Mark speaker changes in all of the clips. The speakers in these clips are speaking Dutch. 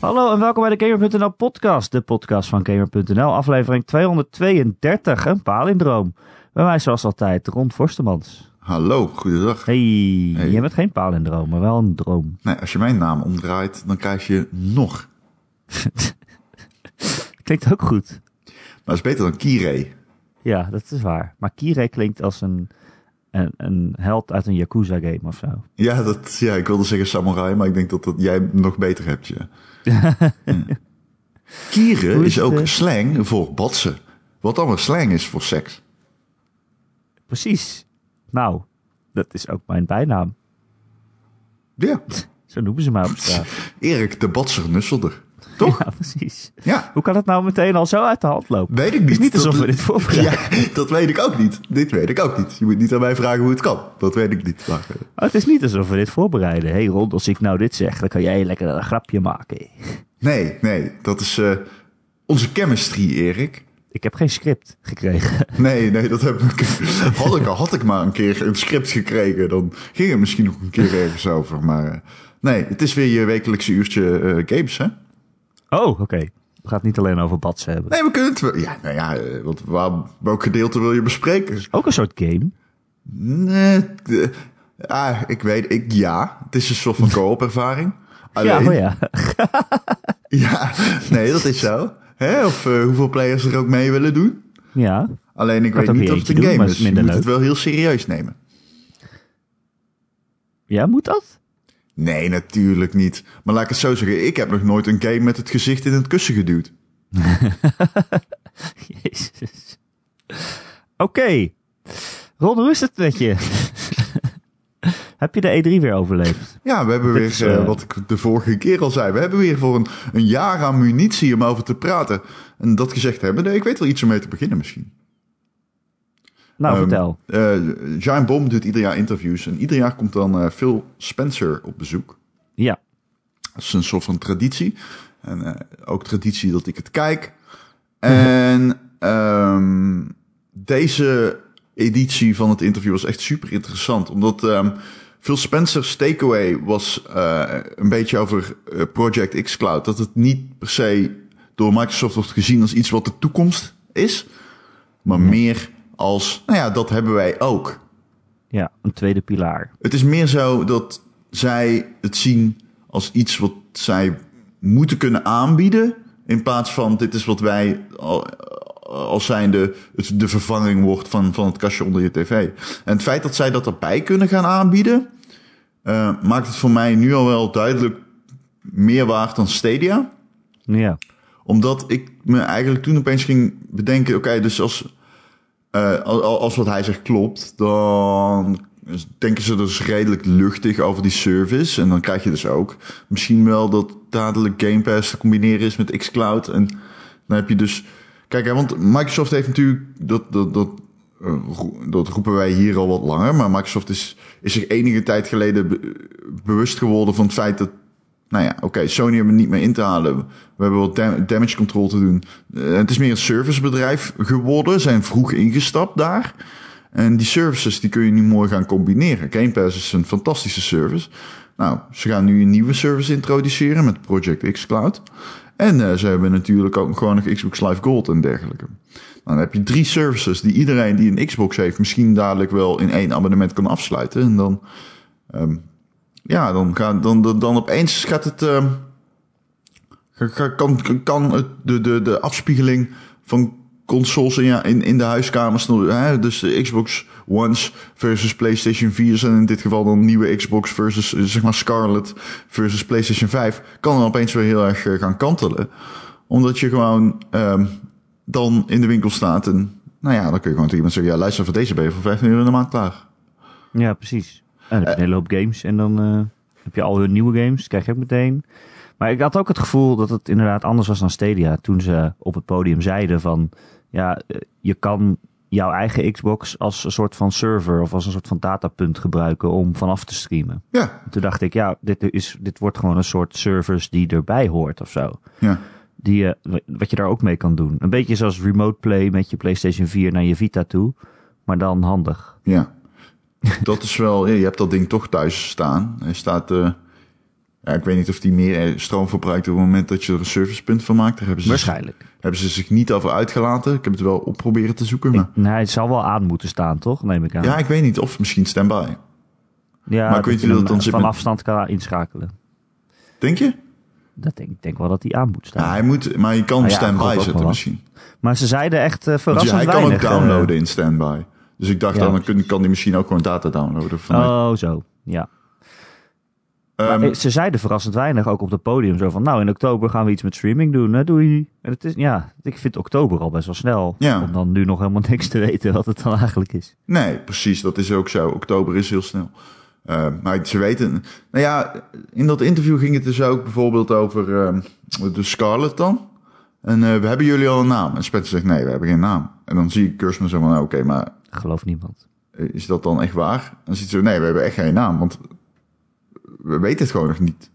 Speaker 1: Hallo en welkom bij de Gamer.nl podcast, de podcast van Gamer.nl, aflevering 232, een palindroom. Bij mij zoals altijd Ron Forstemans.
Speaker 2: Hallo, goedendag.
Speaker 1: Hey,
Speaker 2: Hey.
Speaker 1: je bent geen palindroom, maar wel een droom.
Speaker 2: Nee, als je mijn naam omdraait, dan krijg je nog.
Speaker 1: Klinkt ook goed.
Speaker 2: Maar dat is beter dan Kire.
Speaker 1: Ja, dat is waar. Maar Kire klinkt als een, een, een held uit een Yakuza game of zo.
Speaker 2: Ja, dat, ja, ik wilde zeggen samurai, maar ik denk dat, dat jij hem nog beter hebt. Ja.
Speaker 1: Hoe is
Speaker 2: is ook
Speaker 1: eh?
Speaker 2: slang voor batsen. Wat dan weer slang is voor seks.
Speaker 1: Precies. Nou, dat is ook mijn bijnaam.
Speaker 2: Ja,
Speaker 1: Zo noemen ze mij op straat.
Speaker 2: Erik de Batser Nusselder. Toch?
Speaker 1: Ja, precies.
Speaker 2: Ja,
Speaker 1: Hoe kan het nou meteen al zo uit de hand lopen?
Speaker 2: weet ik niet.
Speaker 1: Het is niet alsof
Speaker 2: Dat-
Speaker 1: we dit voorbereiden.
Speaker 2: Ja, dat weet ik ook niet. Dit weet ik ook niet. Je moet niet aan mij vragen hoe het kan. Dat weet ik niet. Maar, eh,
Speaker 1: Oh, het is niet alsof we dit voorbereiden. hey Ron, als ik nou dit zeg, dan kan jij lekker een grapje maken.
Speaker 2: nee, nee, dat is eh, onze chemistry, Erik.
Speaker 1: Ik heb geen script gekregen.
Speaker 2: Nee, nee, dat heb ik. Had ik, al- had ik maar een keer een script gekregen, dan ging het misschien nog een keer ergens over. Maar eh, nee, het is weer je wekelijkse uurtje games, hè?
Speaker 1: Oh, oké. Het niet alleen over badsen hebben.
Speaker 2: Nee, we kunnen het. Ja, nou ja, eh, wat, waar, welk gedeelte wil je bespreken?
Speaker 1: Ook een soort game.
Speaker 2: Nee, ah, ik weet, ik, ja, het is een soort van co-op ervaring.
Speaker 1: Ja,
Speaker 2: Alleen,
Speaker 1: oh ja.
Speaker 2: ja, nee, dat is zo. Hè? Of eh, hoeveel players er ook mee willen doen.
Speaker 1: Ja.
Speaker 2: Alleen ik weet niet of het een
Speaker 1: doen,
Speaker 2: game is. Je moet het wel heel serieus nemen.
Speaker 1: Ja, moet dat?
Speaker 2: Nee, natuurlijk niet. Maar laat ik het zo zeggen. Ik heb nog nooit een game met het gezicht in het kussen geduwd.
Speaker 1: Jezus. Oké. Ron, hoe is het met je? heb je de E3 weer overleefd?
Speaker 2: Ja, we hebben
Speaker 1: Dit
Speaker 2: weer,
Speaker 1: is,
Speaker 2: eh,
Speaker 1: eh,
Speaker 2: wat ik de vorige keer al zei, we hebben weer voor een, een jaar aan munitie om over te praten. En dat gezegd hebben, nee, ik weet wel iets om mee te beginnen misschien.
Speaker 1: Nou,
Speaker 2: Ehm,
Speaker 1: vertel.
Speaker 2: eh Giant Bomb doet ieder jaar interviews en ieder jaar komt dan eh, Phil Spencer op bezoek.
Speaker 1: Ja.
Speaker 2: Dat is een soort van traditie. En eh, ook traditie dat ik het kijk. En ehm, deze editie van het interview was echt super interessant. Omdat ehm Phil Spencer's takeaway was een beetje over Project X Cloud. Dat het niet per se door Microsoft wordt gezien als iets wat de toekomst is. Maar meer als, nou ja, dat hebben wij ook.
Speaker 1: Ja, een tweede pilaar.
Speaker 2: Het is meer zo dat zij het zien als iets wat zij moeten kunnen aanbieden. In plaats van dit is wat wij al- als zijnde de vervanging wordt van, van het kastje onder je tv. En het feit dat zij dat erbij kunnen gaan aanbieden, eh, maakt het voor mij nu al wel duidelijk meer waard dan Stadia
Speaker 1: Ja.
Speaker 2: omdat ik me eigenlijk toen opeens ging bedenken: oké, dus als, eh, als, wat hij zegt klopt, dan denken ze dus redelijk luchtig over die service. En dan krijg je dus ook misschien wel dat dadelijk Game Pass te combineren is met xCloud. En dan heb je dus. Kijk, hè, want Microsoft heeft natuurlijk. Dat, dat, dat, eh, dat roepen wij hier al wat langer. Maar Microsoft is, is zich enige tijd geleden be- bewust geworden van het feit dat nou ja, oké, Sony hebben we niet meer in te halen. We hebben dam- damage control te doen. Eh, het is meer een servicebedrijf geworden. Zijn vroeg ingestapt daar. En die services die kun je nu mooi gaan combineren. Game Pass is een fantastische service. Nou, ze gaan nu een nieuwe service introduceren met Project X Cloud. En eh, ze hebben natuurlijk ook gewoon nog Xbox Live Gold en dergelijke. Dan heb je drie services die iedereen die een Xbox heeft misschien dadelijk wel in één abonnement kan afsluiten. En dan ehm, ja, dan, gaat, dan, dan, dan opeens gaat het. ga- kan, kan het, de, de, de afspiegeling van consoles in, ja, in, in de huiskamers. Hè, dus de Xbox One's versus PlayStation 4's. En in dit geval dan nieuwe Xbox versus eh, zeg maar Scarlet versus PlayStation 5. Kan dan opeens weer heel erg eh, gaan kantelen. Omdat je gewoon ehm, dan in de winkel staat. En nou ja, dan kun je gewoon tegen iemand zeggen: ja, luister voor deze ben je voor 15 euro in de maand klaar.
Speaker 1: Ja, precies. Dan heb je een hele hoop games en dan eh, heb je al hun nieuwe games, krijg je ook meteen. Maar ik had ook het gevoel dat het inderdaad anders was dan Stadia. Toen ze op het podium zeiden van, ja, eh, je kan jouw eigen Xbox als een soort van server of als een soort van datapunt gebruiken om vanaf te streamen.
Speaker 2: Ja,
Speaker 1: En toen dacht ik, ja, dit, is, dit wordt gewoon een soort service die erbij hoort of zo.
Speaker 2: ja.
Speaker 1: Die, je wat je daar ook mee kan doen. Een beetje zoals remote play met je PlayStation 4 naar je Vita toe, maar dan handig.
Speaker 2: Ja. Dat is wel, ja, je hebt dat ding toch thuis staan. Hij staat, eh, Ja, ik weet niet of die meer stroom verbruikt op het moment dat je er een servicepunt van maakt. Daar hebben ze,
Speaker 1: Waarschijnlijk.
Speaker 2: hebben ze zich niet over uitgelaten. Ik heb het wel op proberen te zoeken. Maar...
Speaker 1: Ik, het zal wel aan moeten staan, toch? Neem ik aan.
Speaker 2: Ja, ik weet niet. Of misschien standby.
Speaker 1: Ja,
Speaker 2: maar weet
Speaker 1: je
Speaker 2: dat dan zit
Speaker 1: van afstand kan inschakelen.
Speaker 2: Denk je?
Speaker 1: Dat denk, ik denk wel dat die aan moet staan.
Speaker 2: Ja, hij moet, maar je kan
Speaker 1: Ah ja,
Speaker 2: standby zetten misschien.
Speaker 1: Maar ze zeiden echt eh
Speaker 2: Want
Speaker 1: verrassend
Speaker 2: hij kan ook
Speaker 1: weinig. eh,
Speaker 2: downloaden in standby. Dus ik dacht
Speaker 1: Ja,
Speaker 2: dan, kan hij misschien ook gewoon data downloaden.
Speaker 1: Oh, zo. Ja.
Speaker 2: Ehm,
Speaker 1: eh, ze zeiden verrassend weinig, ook op het podium. Zo van, nou, in oktober gaan we iets met streaming doen. Hè, doei. En het is, ja, ik vind oktober al best wel snel.
Speaker 2: Ja.
Speaker 1: Om dan nu nog helemaal niks te weten wat het dan eigenlijk is.
Speaker 2: Nee, precies. Dat is ook zo. Oktober is heel snel. Eh, maar ze weten... Nou ja, in dat interview ging het dus ook bijvoorbeeld over ehm, de Scarlet dan. En eh, we hebben jullie al een naam? En Spencer zegt, nee, we hebben geen naam. En dan zie ik Kursman zo van, nou, oké, maar
Speaker 1: Geloof niemand.
Speaker 2: eh, is dat dan echt waar? En dan ziet ze, nee, we hebben echt geen naam, want we weten het gewoon nog niet.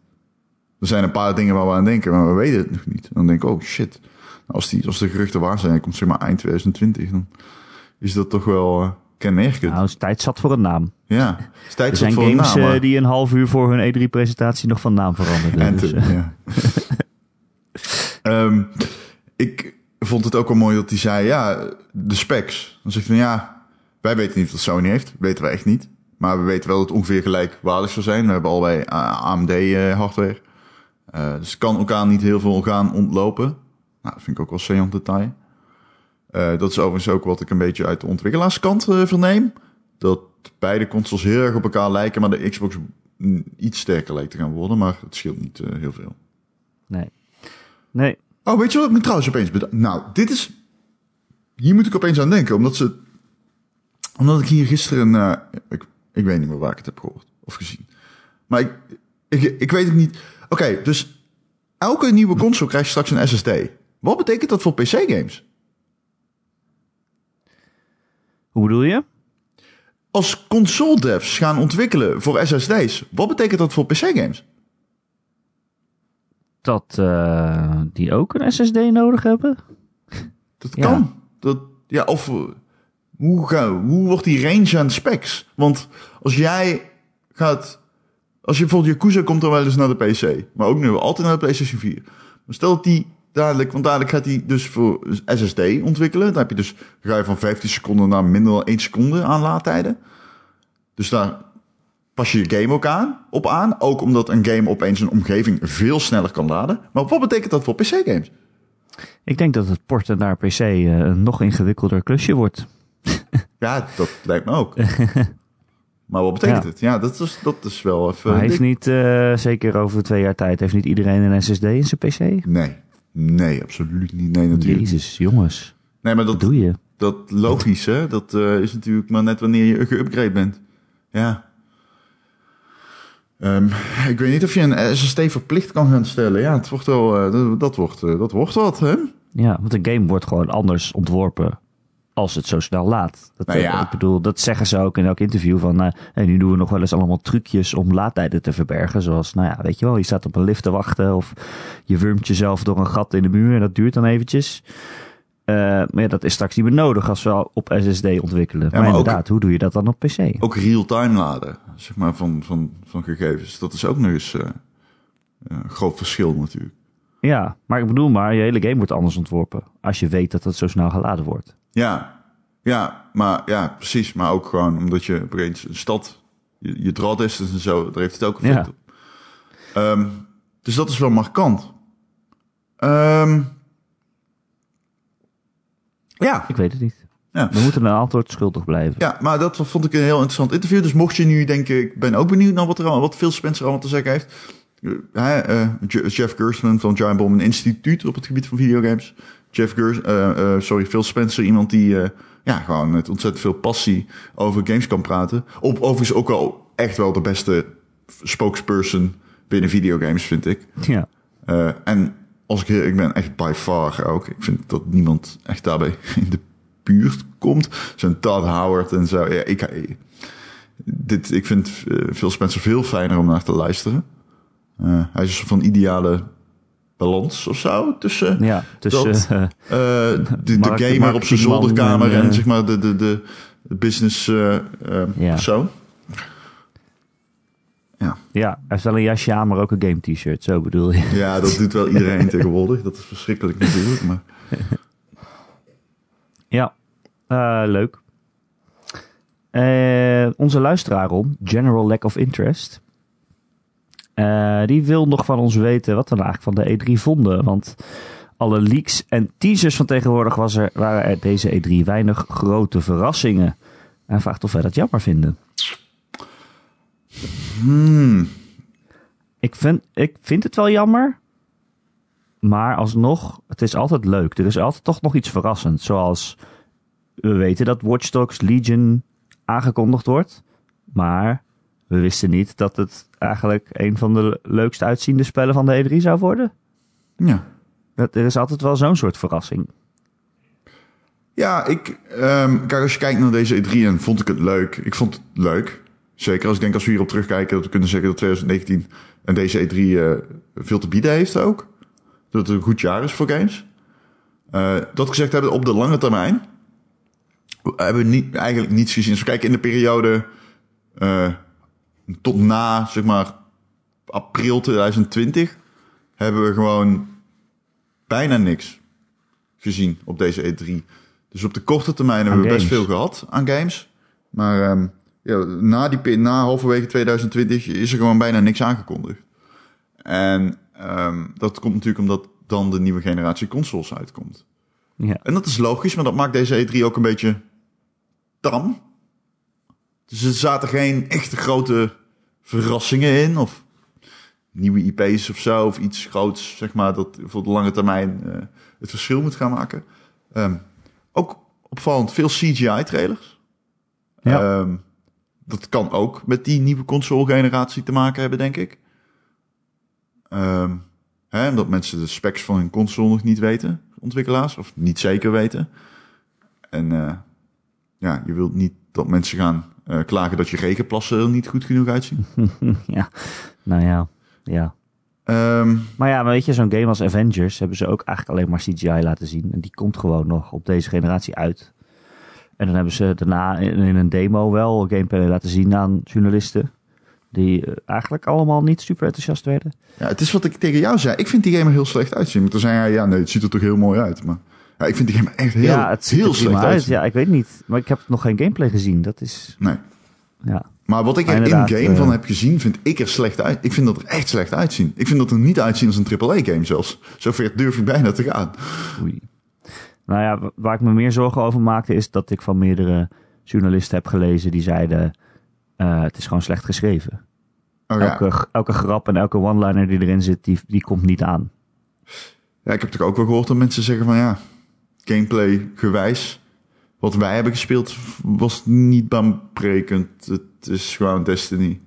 Speaker 2: Er zijn een paar dingen waar we aan denken, maar we weten het nog niet. En dan denk ik, oh shit. Nou, als, die, als de geruchten waar zijn, komt zeg maar eind 2020, dan is dat toch wel eh, kenmerkend.
Speaker 1: Nou, is tijd zat voor een naam.
Speaker 2: Ja, is tijd
Speaker 1: Er
Speaker 2: zat
Speaker 1: zijn
Speaker 2: voor een
Speaker 1: games
Speaker 2: naam.
Speaker 1: eh,
Speaker 2: maar-
Speaker 1: die een half uur voor hun E3-presentatie nog van naam veranderden.
Speaker 2: Anthem,
Speaker 1: Dus, eh,
Speaker 2: ja. Ehm, ik vond het ook wel mooi dat hij zei, ja, de specs. Dan zegt hij, ja, wij weten niet wat Sony heeft. Weten we echt niet. Maar we weten wel dat het ongeveer gelijkwaardig zou zijn. We hebben allebei AMD-hardware. Eh, dus het kan elkaar niet heel veel gaan ontlopen. Nou, dat vind ik ook wel saillant detail. Eh, dat is overigens ook wat ik een beetje uit de ontwikkelaarskant eh, verneem. Dat beide consoles heel erg op elkaar lijken, maar de Xbox mm, iets sterker lijkt te gaan worden. Maar het scheelt niet eh, heel veel.
Speaker 1: nee. Nee.
Speaker 2: Oh, weet je wat ik me trouwens opeens bedacht? Nou, dit is... Hier moet ik opeens aan denken, omdat ze... Omdat ik hier gisteren... ik, ik weet niet meer waar ik het heb gehoord of gezien. Maar ik, ik, ik weet het niet... Oké, dus elke nieuwe console krijgt straks een SSD. Wat betekent dat voor PC-games?
Speaker 1: Hoe bedoel je?
Speaker 2: Als console devs gaan ontwikkelen voor SSD's, wat betekent dat voor PC-games?
Speaker 1: Dat eh, die ook een SSD nodig hebben?
Speaker 2: Dat
Speaker 1: Ja.
Speaker 2: kan. Dat, ja, of hoe, hoe wordt die range aan specs? Want als jij gaat... Als je bijvoorbeeld Yakuza komt dan wel eens naar de PC. Maar ook nu altijd naar de PlayStation 4. Maar stel dat die dadelijk... Want dadelijk gaat die dus voor SSD ontwikkelen. Dan heb je dus... Ga je van 15 seconden naar minder dan 1 seconde aan laadtijden. Dus daar pas je je game ook aan, op aan. Ook omdat een game opeens een omgeving veel sneller kan laden. Maar wat betekent dat voor PC-games?
Speaker 1: Ik denk dat het porten naar PC eh, een nog ingewikkelder klusje wordt.
Speaker 2: Ja, dat lijkt me ook. maar wat betekent
Speaker 1: Ja.
Speaker 2: het? Ja, dat is, dat is wel even...
Speaker 1: Maar heeft
Speaker 2: dik.
Speaker 1: niet, eh, zeker over twee jaar tijd, heeft niet iedereen een SSD in zijn PC?
Speaker 2: Nee, nee, absoluut niet. Nee, natuurlijk.
Speaker 1: Jezus, jongens.
Speaker 2: Nee, maar dat,
Speaker 1: doe je?
Speaker 2: dat logisch, hè? Dat eh, is natuurlijk maar net wanneer je geüpgrade bent. Ja. Ehm, ik weet niet of je een SSD verplicht kan gaan stellen. Ja, het wordt wel... eh, dat, wordt, dat wordt wat, hè?
Speaker 1: Ja, want een game wordt gewoon anders ontworpen als het zo snel laat. Dat,
Speaker 2: Nou
Speaker 1: eh,
Speaker 2: ja.
Speaker 1: Ik bedoel, dat zeggen ze ook in elk interview van... eh, hey, nu doen we nog wel eens allemaal trucjes om laadtijden te verbergen. Zoals, nou ja, weet je wel, je staat op een lift te wachten... of je wurmt jezelf door een gat in de muur en dat duurt dan eventjes. Eh, maar ja, dat is straks niet meer nodig als we op SSD ontwikkelen. maar,
Speaker 2: maar ook-
Speaker 1: inderdaad, hoe doe je dat dan op PC?
Speaker 2: Ook real-time laden, zeg maar, van, van, van gegevens. Dat is ook nog eens eh, een groot verschil natuurlijk.
Speaker 1: Ja, maar ik bedoel maar, je hele game wordt anders ontworpen. Als je weet dat het zo snel geladen wordt.
Speaker 2: Ja, ja, maar ja, precies. Maar ook gewoon omdat je opeens een stad, je, je draw distance en zo, daar heeft het ook effect
Speaker 1: Ja.
Speaker 2: op. Ehm, dus dat is wel markant. Ehm, ja,
Speaker 1: Ik weet het niet.
Speaker 2: Ja.
Speaker 1: We moeten een antwoord schuldig blijven.
Speaker 2: ja, maar dat vond ik een heel interessant interview. Dus mocht je nu denken, ik ben ook benieuwd naar wat, er, wat Phil Spencer allemaal te zeggen heeft. Eh, hij, eh, Je- Jeff Gersman van Giant Bomb, een instituut op het gebied van videogames. Jeff Gers, eh, eh, sorry, Phil Spencer, iemand die eh, ja, gewoon met ontzettend veel passie over games kan praten. Op, overigens ook wel echt wel de beste spokesperson binnen videogames, vind ik.
Speaker 1: Ja.
Speaker 2: En als ik, ik ben echt by far ook. Ik vind dat niemand echt daarbij in de buurt komt. Zo'n Todd Howard en zo. Ja, ik, dit, ik vind Phil Spencer veel fijner om naar te luisteren. Hij is een soort van ideale balans of zo tussen
Speaker 1: Ja,
Speaker 2: Dat-
Speaker 1: eh,
Speaker 2: eh, de, gamer op zijn zolderkamer en,
Speaker 1: en, eh,
Speaker 2: zeg maar de, de, de, business eh
Speaker 1: Ja.
Speaker 2: persoon. Ja.
Speaker 1: Ja, hij heeft wel een jasje aan, maar ook een game t-shirt. Zo bedoel je.
Speaker 2: Ja, dat doet wel iedereen tegenwoordig. Dat is verschrikkelijk natuurlijk. Maar
Speaker 1: Ja, leuk. Onze luisteraar om, General Lack of Interest. Eh, die wil nog van ons weten wat we nou eigenlijk van de E3 vonden. Want alle leaks en teasers van tegenwoordig was er, waren er deze E3 weinig grote verrassingen. Hij vraagt of wij dat jammer vinden.
Speaker 2: hmm,
Speaker 1: Ik vind, ik vind het wel jammer. Maar alsnog, het is altijd leuk. Er is altijd toch nog iets verrassends. Zoals we weten dat Watch Dogs Legion aangekondigd wordt. Maar we wisten niet dat het eigenlijk een van de leukst uitziende spellen van de E3 zou worden.
Speaker 2: ja.
Speaker 1: Dat, er is altijd wel zo'n soort verrassing.
Speaker 2: Ja, ik, ehm, kijk, als je kijkt naar deze E3 en vond ik het leuk. Ik vond het leuk. Zeker als ik denk als we hierop terugkijken, dat we kunnen zeggen dat 2019 en deze E3 eh, veel te bieden heeft ook. Dat het een goed jaar is voor games. Eh, dat gezegd hebben, op de lange termijn hebben we niet, eigenlijk niets gezien. Als we kijken in de periode eh, tot na, zeg maar, april 2020, hebben we gewoon bijna niks gezien op deze E3. Dus op de korte termijn hebben we best veel gehad aan games. Maar ehm, ja, na, die, na halverwege 2020 is er gewoon bijna niks aangekondigd. En ehm, dat komt natuurlijk omdat dan de nieuwe generatie consoles uitkomt.
Speaker 1: Ja.
Speaker 2: En dat is logisch, maar dat maakt deze E3 ook een beetje tam. Dus er zaten geen echte grote verrassingen in. Of nieuwe IP's of zo. Of iets groots, zeg maar, dat voor de lange termijn eh, het verschil moet gaan maken. Ehm, ook opvallend veel CGI-trailers.
Speaker 1: Ja.
Speaker 2: Ehm, dat kan ook met die nieuwe console-generatie te maken hebben, denk ik. Ehm, hè, omdat mensen de specs van hun console nog niet weten, ontwikkelaars, of niet zeker weten. En eh, ja, je wilt niet dat mensen gaan eh, klagen dat je regenplassen er niet goed genoeg uitzien.
Speaker 1: ja, nou ja, ja.
Speaker 2: Ehm,
Speaker 1: Maar ja, maar weet je, zo'n game als Avengers hebben ze ook eigenlijk alleen maar CGI laten zien. En die komt gewoon nog op deze generatie uit. En dan hebben ze daarna in, een demo wel gameplay laten zien aan journalisten. Die eh, eigenlijk allemaal niet super enthousiast werden.
Speaker 2: ja, het is wat ik tegen jou zei. Ik vind die game er heel slecht uitzien. Maar toen zei hij, ja, nee, het ziet er toch heel mooi uit. Maar ja, ik vind die game echt heel,
Speaker 1: ja, het ziet
Speaker 2: heel slecht
Speaker 1: uit. Ja, ik weet niet. Maar ik heb nog geen gameplay gezien. Dat is,
Speaker 2: Nee.
Speaker 1: ja.
Speaker 2: Maar wat ik er in-game
Speaker 1: eh,
Speaker 2: van heb gezien, vind ik er slecht uit. Ik vind dat er echt slecht uitzien. Ik vind dat er niet uitzien als een AAA-game zelfs. Zover durf ik bijna te gaan.
Speaker 1: Oei. Nou ja, wa- waar ik me meer zorgen over maakte is dat ik van meerdere journalisten heb gelezen die zeiden... eh, het is gewoon slecht geschreven.
Speaker 2: Oh, ja.
Speaker 1: Elke, elke grap en elke one-liner die erin zit, die, die komt niet aan.
Speaker 2: ja, ik heb toch ook wel gehoord dat mensen zeggen van ja, gameplay gewijs. Wat wij hebben gespeeld was niet baanbrekend. Het is gewoon Destiny.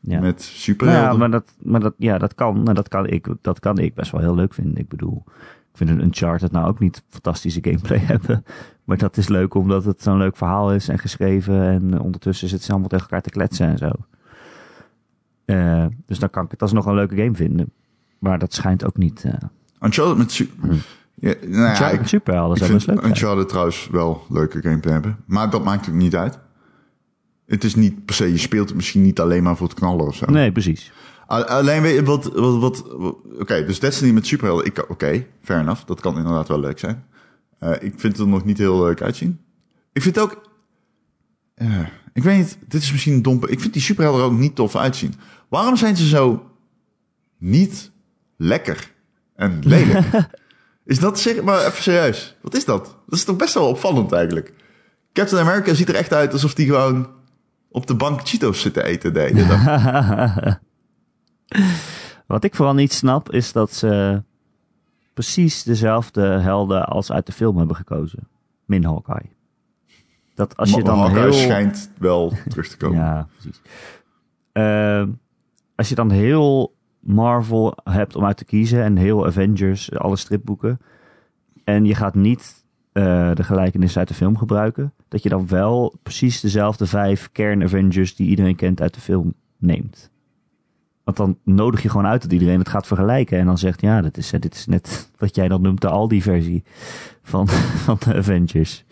Speaker 1: Ja.
Speaker 2: Met
Speaker 1: Nou
Speaker 2: superhelden.
Speaker 1: ja, maar dat, maar dat, ja, dat kan. En dat kan, ik, dat kan ik best wel heel leuk vinden. Ik bedoel, ik vind een Uncharted nou ook niet fantastische gameplay hebben. Maar dat is leuk omdat het zo'n leuk verhaal is en geschreven. En ondertussen zitten ze allemaal tegen elkaar te kletsen en zo. Eh, dus dan kan ik het alsnog een leuke game vinden. Maar dat schijnt ook niet. eh
Speaker 2: Uncharted met su- ja, nou ja,
Speaker 1: Uncharted
Speaker 2: ik,
Speaker 1: superhelden
Speaker 2: ik vind. Uncharted trouwens wel leuke gameplay hebben. Maar dat maakt natuurlijk niet uit. Het is niet per se, je speelt het misschien niet alleen maar voor het knallen of zo.
Speaker 1: Nee, precies.
Speaker 2: Alleen weet je wat, wat, wat, wat- oké, dus Destiny met superhelden, ik- oké, fair enough, dat kan inderdaad wel leuk zijn. Eh, ik vind het er nog niet heel leuk uitzien. Ik vind ook, eh, ik weet niet, dit is misschien een dompe, ik vind die superhelden er ook niet tof uitzien. Waarom zijn ze zo niet lekker en lelijk? is dat, zeg maar even serieus, wat is dat? Dat is toch best wel opvallend eigenlijk. Captain America ziet er echt uit alsof die gewoon op de bank Cheetos zit te eten de hele dag.
Speaker 1: Wat ik vooral niet snap is dat ze precies dezelfde helden als uit de film hebben gekozen. Min Hawkeye. Dat als je dan
Speaker 2: Hawkeye
Speaker 1: heel...
Speaker 2: schijnt wel terug te komen.
Speaker 1: Ja, precies. Ehm, als je dan heel Marvel hebt om uit te kiezen en heel Avengers, alle stripboeken, en je gaat niet eh, de gelijkenis uit de film gebruiken, dat je dan wel precies dezelfde vijf kern-Avengers die iedereen kent uit de film neemt. Want dan nodig je gewoon uit dat iedereen het gaat vergelijken en dan zegt, ja, dit is, dit is net wat jij dan noemt de Aldi-versie van, van de Avengers.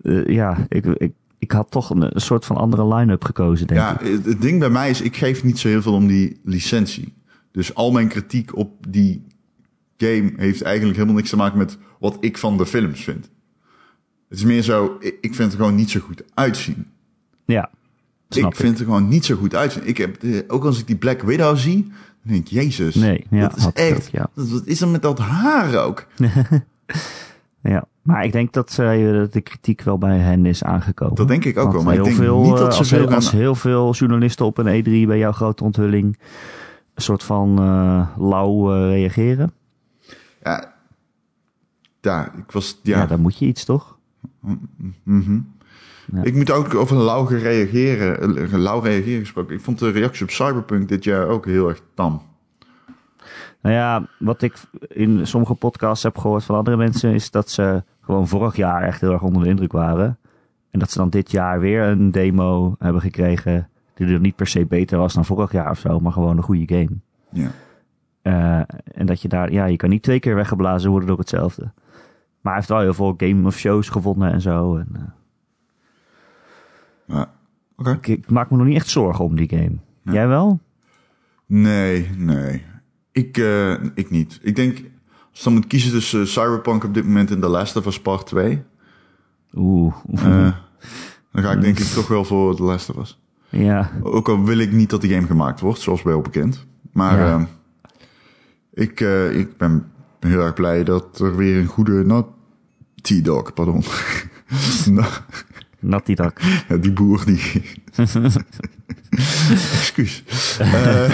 Speaker 1: Eh, ja, ik, ik, ik had toch een, een soort van andere line-up gekozen, denk
Speaker 2: Ja,
Speaker 1: ik.
Speaker 2: het, het ding bij mij is, ik geef niet zo heel veel om die licentie. Dus al mijn kritiek op die game heeft eigenlijk helemaal niks te maken met wat ik van de films vind. Het is meer zo, ik, vind het gewoon niet zo goed uitzien.
Speaker 1: Ja,
Speaker 2: ik vind het gewoon niet zo goed uitzien. Ik heb, ook als ik die Black Widow zie, dan denk ik, jezus.
Speaker 1: Nee, ja,
Speaker 2: dat is echt,
Speaker 1: ook, ja.
Speaker 2: wat is er met dat haar ook?
Speaker 1: Ja, maar ik denk dat eh, de kritiek wel bij hen is aangekomen.
Speaker 2: Dat denk ik ook wel, maar ik denk
Speaker 1: veel,
Speaker 2: niet dat
Speaker 1: eh,
Speaker 2: ze
Speaker 1: als,
Speaker 2: veel
Speaker 1: heel,
Speaker 2: gaan-
Speaker 1: als heel veel journalisten op een E3 bij jouw grote onthulling een soort van eh, lauw reageren.
Speaker 2: Ja, ja, ik was,
Speaker 1: Ja.
Speaker 2: ja,
Speaker 1: dan moet je iets toch?
Speaker 2: mhm.
Speaker 1: Ja.
Speaker 2: Ik moet ook over lauw reageren, lauw reageren gesproken. Ik vond de reactie op Cyberpunk dit jaar ook heel erg tam.
Speaker 1: Nou ja, wat ik in sommige podcasts heb gehoord van andere mensen is dat ze gewoon vorig jaar echt heel erg onder de indruk waren. En dat ze dan dit jaar weer een demo hebben gekregen die er niet per se beter was dan vorig jaar of zo, maar gewoon een goede game.
Speaker 2: Ja.
Speaker 1: Eh, en dat je daar, ja, je kan niet twee keer weggeblazen worden door hetzelfde. Maar hij heeft wel heel veel game of shows gewonnen en zo. En,
Speaker 2: Ja. Oké.
Speaker 1: ik, ik maak me nog niet echt zorgen om die game.
Speaker 2: Ja.
Speaker 1: Jij wel?
Speaker 2: Nee, nee. Ik, eh, ik niet. Ik denk, als je dan moet kiezen tussen eh, Cyberpunk op dit moment en The Last of Us Part 2,
Speaker 1: Oeh.
Speaker 2: eh, dan ga ik denk ik toch wel voor The Last of Us.
Speaker 1: ja.
Speaker 2: Ook al wil ik niet dat die game gemaakt wordt, zoals wel bekend. Maar
Speaker 1: Ja.
Speaker 2: eh, ik, eh, ik ben heel erg blij dat er weer een goede Naughty Dog, pardon. Nou,
Speaker 1: Natty Dak.
Speaker 2: ja, die boer die... Excuus. Eh,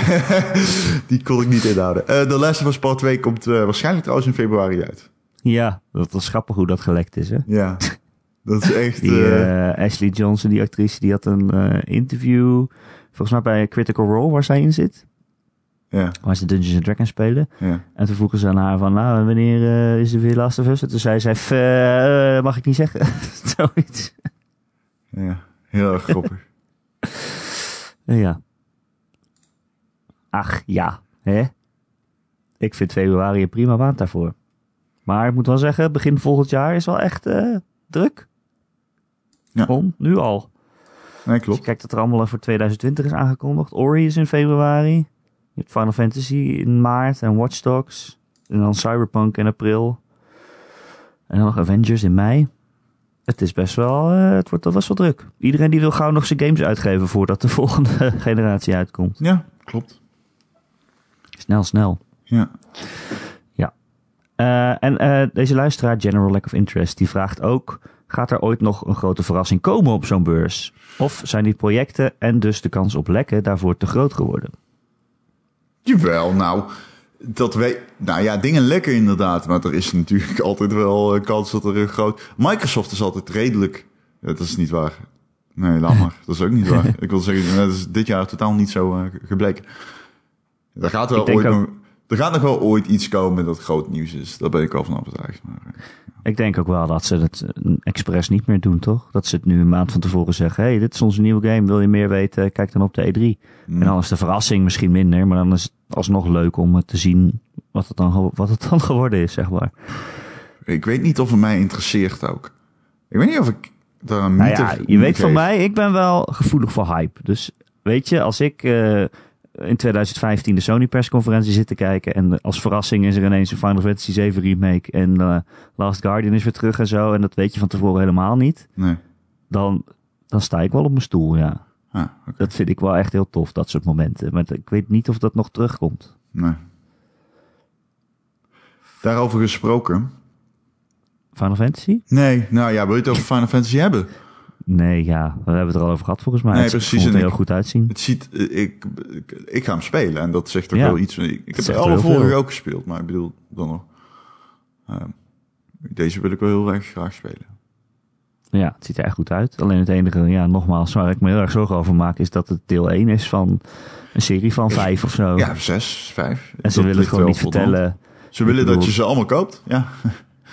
Speaker 2: die kon ik niet inhouden. Eh The Last of Us Part 2 komt eh, waarschijnlijk trouwens in februari uit.
Speaker 1: Ja, dat is grappig hoe dat gelekt is, hè?
Speaker 2: Ja, dat is echt...
Speaker 1: Die Ashley Johnson, die actrice, die had een interview, volgens mij bij Critical Role, waar zij in zit.
Speaker 2: ja,
Speaker 1: Waar ze Dungeons and Dragons spelen.
Speaker 2: ja.
Speaker 1: En toen vroegen ze aan haar van, nou, wanneer is er weer Last of Us? En toen zei zij, "F, eh, mag ik niet zeggen. Zoiets.
Speaker 2: Ja, heel erg grappig.
Speaker 1: Ja. Ach, ja. Hè? Ik vind februari een prima maand daarvoor. Maar ik moet wel zeggen, begin volgend jaar is wel echt eh, druk.
Speaker 2: Ja.
Speaker 1: Om, nu al.
Speaker 2: Nee,
Speaker 1: Als je
Speaker 2: klopt.
Speaker 1: kijkt dat er allemaal voor 2020 is aangekondigd. Ori is in februari. Je hebt Final Fantasy in maart en Watch Dogs. En dan Cyberpunk in april. En dan nog Avengers in mei. Het is best wel, eh, het wordt best wel druk. Iedereen die wil gauw nog zijn games uitgeven voordat de volgende generatie uitkomt.
Speaker 2: Ja, klopt.
Speaker 1: Snel, snel.
Speaker 2: Ja.
Speaker 1: Eh, en eh, deze luisteraar, General Lack of Interest, die vraagt ook... Gaat er ooit nog een grote verrassing komen op zo'n beurs? Of zijn die projecten en dus de kans op lekken daarvoor te groot geworden?
Speaker 2: Jawel, nou, dat weet... Nou ja, dingen lekker inderdaad, maar er is natuurlijk altijd wel een kans dat er een groot... Microsoft is altijd redelijk... Ja, dat is niet waar. Nee, laat maar. dat is ook niet waar. Ik wil zeggen, dat is dit jaar totaal niet zo eh, gebleken. Er gaat wel ooit
Speaker 1: ook-
Speaker 2: nog... Er gaat nog wel ooit iets komen dat groot nieuws is. Daar ben ik wel van overtuigd. Maar, eh,
Speaker 1: Ik denk ook wel dat ze het eh, expres niet meer doen, toch? Dat ze het nu een maand van tevoren zeggen... hey, dit is onze nieuwe game, wil je meer weten? Kijk dan op de E3.
Speaker 2: mm,
Speaker 1: En dan is de verrassing misschien minder... maar dan is het alsnog leuk om te zien wat het dan, wat het dan geworden is, zeg maar.
Speaker 2: Ik weet niet of het mij interesseert ook. Ik weet niet of ik daar een
Speaker 1: Nou ja, je weet van mij, ik ben wel gevoelig voor hype. Dus weet je, als ik eh, in 2015 de Sony persconferentie zit te kijken... en als verrassing is er ineens een Final Fantasy 7 remake... en eh, Last Guardian is weer terug en zo... en dat weet je van tevoren helemaal niet...
Speaker 2: Nee.
Speaker 1: dan, dan sta ik wel op mijn stoel, ja.
Speaker 2: Ah.
Speaker 1: Dat vind ik wel echt heel tof, dat soort momenten. Maar ik weet niet of dat nog terugkomt.
Speaker 2: Nee. Daarover gesproken.
Speaker 1: Final Fantasy?
Speaker 2: Nee, nou ja, wil je het over Final Fantasy hebben?
Speaker 1: Nee, ja, we hebben het er al over gehad volgens mij.
Speaker 2: Nee,
Speaker 1: Het
Speaker 2: precies,
Speaker 1: er heel
Speaker 2: ik-
Speaker 1: goed uitzien.
Speaker 2: Het ziet, eh, ik, ik, ik ga hem spelen en dat zegt ook
Speaker 1: Ja.
Speaker 2: wel iets. Ik, ik heb
Speaker 1: zegt
Speaker 2: alle vorige ook gespeeld, maar ik bedoel, dan nog. Ehm, deze wil ik wel heel erg graag spelen.
Speaker 1: Ja, het ziet er echt goed uit. Alleen het enige, ja, nogmaals, waar ik me heel erg zorgen over maak, is dat het deel 1 is van een serie van vijf of zo.
Speaker 2: Ja, zes, vijf.
Speaker 1: en ze
Speaker 2: Dat
Speaker 1: willen het gewoon niet
Speaker 2: de hand.
Speaker 1: vertellen.
Speaker 2: Ze willen dat je ze allemaal koopt, ja.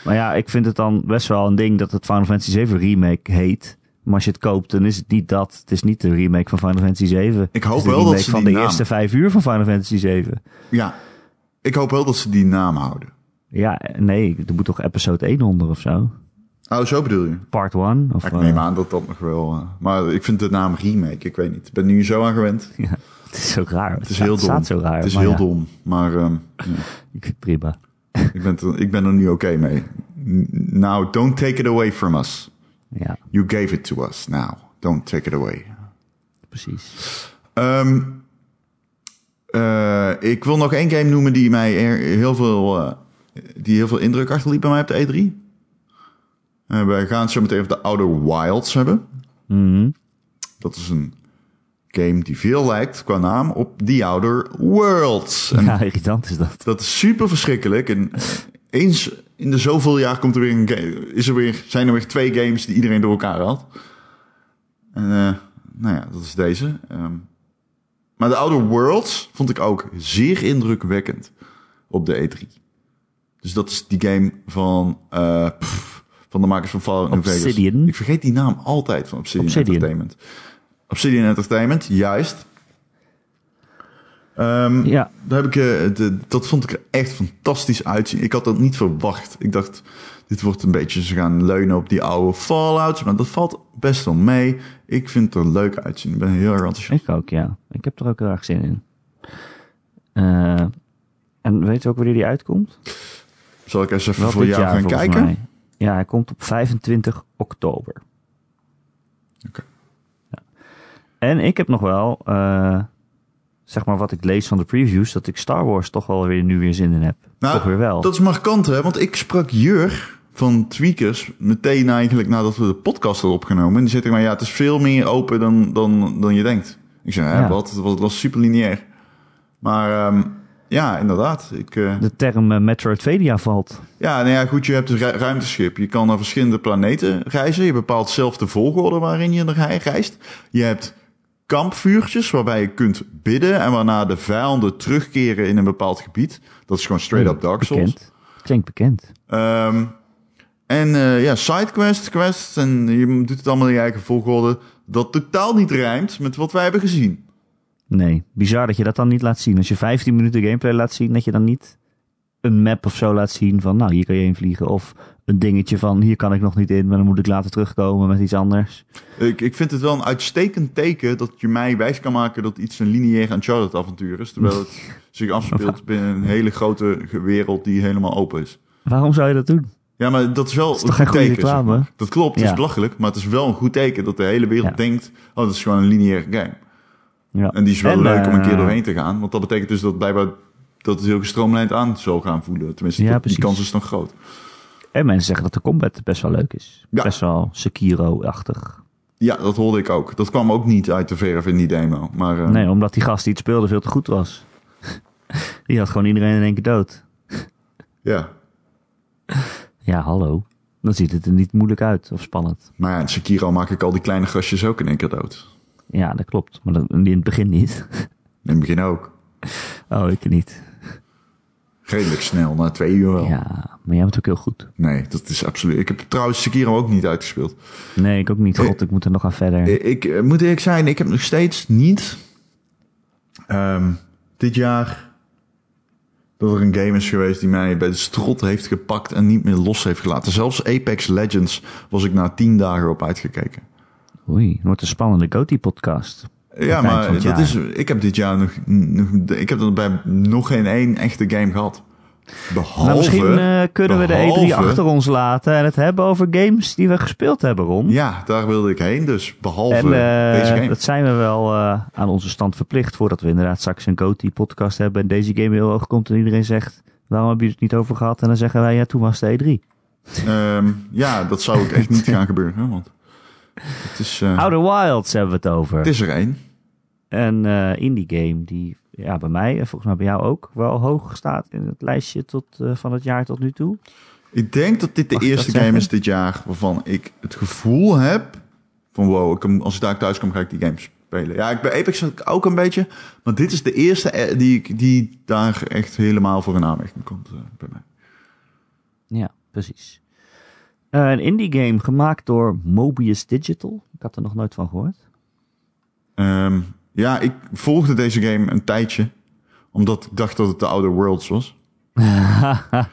Speaker 1: Maar ja, ik vind het dan best wel een ding dat het Final Fantasy 7 Remake heet. Maar als je het koopt, dan is het niet dat. Het is niet de remake van Final Fantasy 7.
Speaker 2: Ik hoop wel dat
Speaker 1: remake
Speaker 2: ze
Speaker 1: van
Speaker 2: die
Speaker 1: de
Speaker 2: naam-
Speaker 1: eerste vijf uur van Final Fantasy 7.
Speaker 2: Ja, ik hoop wel dat ze die naam houden.
Speaker 1: Ja, nee, er moet toch episode 1 onder of zo?
Speaker 2: Oh, zo bedoel je?
Speaker 1: part 1. Of,
Speaker 2: Ik
Speaker 1: eh,
Speaker 2: neem aan dat dat nog wel... eh, maar ik vind de naam remake, ik weet niet. Ik ben nu zo aan gewend.
Speaker 1: ja, het is ook raar.
Speaker 2: Het is heel dom.
Speaker 1: staat zo raar.
Speaker 2: Het is heel
Speaker 1: ja,
Speaker 2: dom. Maar ehm,
Speaker 1: Ik prima.
Speaker 2: ik, ben er, ik ben er nu oké mee. Now, don't take it away from us.
Speaker 1: Ja,
Speaker 2: You gave it to us. Now, don't take it away.
Speaker 1: precies.
Speaker 2: Ehm, eh, ik wil nog één game noemen die mij er, heel veel, eh, die heel veel indruk achterliet bij mij op de E3. Eh, we gaan zo meteen over de Outer Wilds hebben.
Speaker 1: Mhm.
Speaker 2: Dat is een game die veel lijkt qua naam op The Outer Worlds. En
Speaker 1: Ja, irritant is dat.
Speaker 2: dat is super verschrikkelijk. En eens in de zoveel jaar komt er weer een game, is er weer, zijn er weer twee games die iedereen door elkaar had. En eh, nou ja, dat is deze. Ehm, maar de Outer Worlds vond ik ook zeer indrukwekkend op de E3. Dus dat is die game van, eh, pff, van de makers van Fallout New Vegas. Ik vergeet die naam altijd van Obsidian,
Speaker 1: Obsidian.
Speaker 2: Entertainment. Obsidian Entertainment, juist. Ehm,
Speaker 1: Ja,
Speaker 2: daar heb ik, eh, de, dat vond ik er echt fantastisch uitzien. Ik had dat niet verwacht. Ik dacht, dit wordt een beetje, ze gaan leunen op die oude Fallouts. Maar dat valt best wel mee. Ik vind het er leuk uitzien. Ik ben heel erg enthousiast.
Speaker 1: ik ook, ja. Ik heb er ook heel erg zin in. Eh, en weet je ook wanneer die uitkomt?
Speaker 2: Zal ik eens even
Speaker 1: Wel
Speaker 2: voor jou
Speaker 1: jaar,
Speaker 2: gaan kijken?
Speaker 1: mij. Ja, hij komt op 25 oktober.
Speaker 2: Oké.
Speaker 1: Ja. En ik heb nog wel, eh, zeg maar wat ik lees van de previews, dat ik Star Wars toch wel weer nu weer zin in heb.
Speaker 2: Nou,
Speaker 1: toch weer wel.
Speaker 2: Dat is markant, hè? Want ik sprak Jur van Tweakers meteen eigenlijk nadat we de podcast hadden opgenomen. En die zei tegen mij, ja, het is veel meer open dan, dan, dan je denkt. Ik zei, hè,
Speaker 1: Ja.
Speaker 2: wat? Het was, het was super lineair. Maar ehm, ja, inderdaad. Ik, eh,
Speaker 1: De term eh, Metroidvania valt.
Speaker 2: Ja, nou ja, goed, je hebt een ru- ruimteschip. Je kan naar verschillende planeten reizen. Je bepaalt zelf de volgorde waarin je rei- reist. Je hebt kampvuurtjes waarbij je kunt bidden en waarna de vijanden terugkeren in een bepaald gebied. Dat is gewoon straight up Dark Souls.
Speaker 1: Bekend. Klinkt bekend.
Speaker 2: Ehm, en eh, ja, sidequests, quests en je doet het allemaal in je eigen volgorde. Dat totaal niet rijmt met wat wij hebben gezien.
Speaker 1: Nee, bizar dat je dat dan niet laat zien. Als je 15 minuten gameplay laat zien, dat je dan niet een map of zo laat zien van, nou, hier kan je heen vliegen. Of een dingetje van, hier kan ik nog niet in, maar dan moet ik later terugkomen met iets anders.
Speaker 2: Ik, ik vind het wel een uitstekend teken dat je mij wijs kan maken dat iets een lineair Uncharted avontuur is. Terwijl het zich afspeelt binnen een hele grote wereld die helemaal open is.
Speaker 1: Waarom zou je dat doen?
Speaker 2: Ja, maar dat is wel
Speaker 1: is
Speaker 2: een goed teken. zeg
Speaker 1: reclame?
Speaker 2: maar. Dat klopt, het is belachelijk, maar het is wel een goed teken dat de hele wereld
Speaker 1: Ja.
Speaker 2: denkt, oh, dat is gewoon een lineaire game.
Speaker 1: Ja.
Speaker 2: En die is wel
Speaker 1: En,
Speaker 2: leuk om een keer
Speaker 1: eh,
Speaker 2: doorheen te gaan, want dat betekent dus dat blijkbaar dat het heel gestroomlijnd aan zal gaan voelen. Tenminste,
Speaker 1: Ja,
Speaker 2: die kans is nog groot.
Speaker 1: En mensen zeggen dat de combat best wel leuk is.
Speaker 2: Ja.
Speaker 1: Best wel Sekiro-achtig.
Speaker 2: Ja, dat hoorde ik ook. Dat kwam ook niet uit de verf in die demo. Maar eh,
Speaker 1: Nee, omdat die gast die het speelde veel te goed was. die had gewoon iedereen in één keer dood.
Speaker 2: ja.
Speaker 1: Ja, hallo. Dan ziet het er niet moeilijk uit of spannend.
Speaker 2: Maar ja, in Sekiro maak ik al die kleine gastjes ook in één keer dood.
Speaker 1: Ja, dat klopt. Maar dat, in het begin niet.
Speaker 2: In het begin ook.
Speaker 1: Oh, ik niet.
Speaker 2: Redelijk snel, na twee uur wel.
Speaker 1: Ja, maar jij bent ook heel goed.
Speaker 2: Nee, dat is absoluut... Ik heb trouwens Sekiro ook niet uitgespeeld.
Speaker 1: Nee, ik ook niet. God, ik moet er nog aan verder.
Speaker 2: Ik eh, moet eerlijk zijn, ik heb nog steeds niet ehm, dit jaar dat er een game is geweest die mij bij de strot heeft gepakt en niet meer los heeft gelaten. Zelfs Apex Legends was ik na tien dagen op uitgekeken.
Speaker 1: Oei, het wordt een spannende Goatee-podcast.
Speaker 2: Ja, maar dat
Speaker 1: jaar.
Speaker 2: is, ik heb dit jaar nog, nog ik heb er bij nog geen één echte game gehad. Behalve,
Speaker 1: nou, misschien eh, kunnen we de E3
Speaker 2: behalve-
Speaker 1: achter ons laten en het hebben over games die we gespeeld hebben, Ron.
Speaker 2: Ja, daar wilde ik heen, dus behalve
Speaker 1: en eh,
Speaker 2: deze game.
Speaker 1: dat zijn we wel eh, aan onze stand verplicht voordat we inderdaad straks een Goatee-podcast hebben en deze game heel hoog komt en iedereen zegt, waarom heb je het niet over gehad? En dan zeggen wij, ja, toen was de E E3.
Speaker 2: Ehm, ja, dat zou ook echt niet gaan gebeuren, want het is,
Speaker 1: Outer Wilds hebben we het over.
Speaker 2: het is er één.
Speaker 1: Een eh, indie game die ja, bij mij en volgens mij bij jou ook wel hoog staat in het lijstje tot, eh, van het jaar tot nu toe.
Speaker 2: Ik denk dat dit de
Speaker 1: Mag
Speaker 2: eerste game
Speaker 1: zeggen?
Speaker 2: is dit jaar waarvan ik het gevoel heb van wow, ik, als ik daar thuis kom ga ik die game spelen. Ja, ik bij Apex ook een beetje, maar dit is de eerste eh, die, ik- die daar echt helemaal voor in aanmerking komt bij mij.
Speaker 1: Ja, precies. Een indie game gemaakt door Mobius Digital. Ik had er nog nooit van gehoord.
Speaker 2: Ehm, ja, ik volgde deze game een tijdje, omdat ik dacht dat het de Outer Worlds was.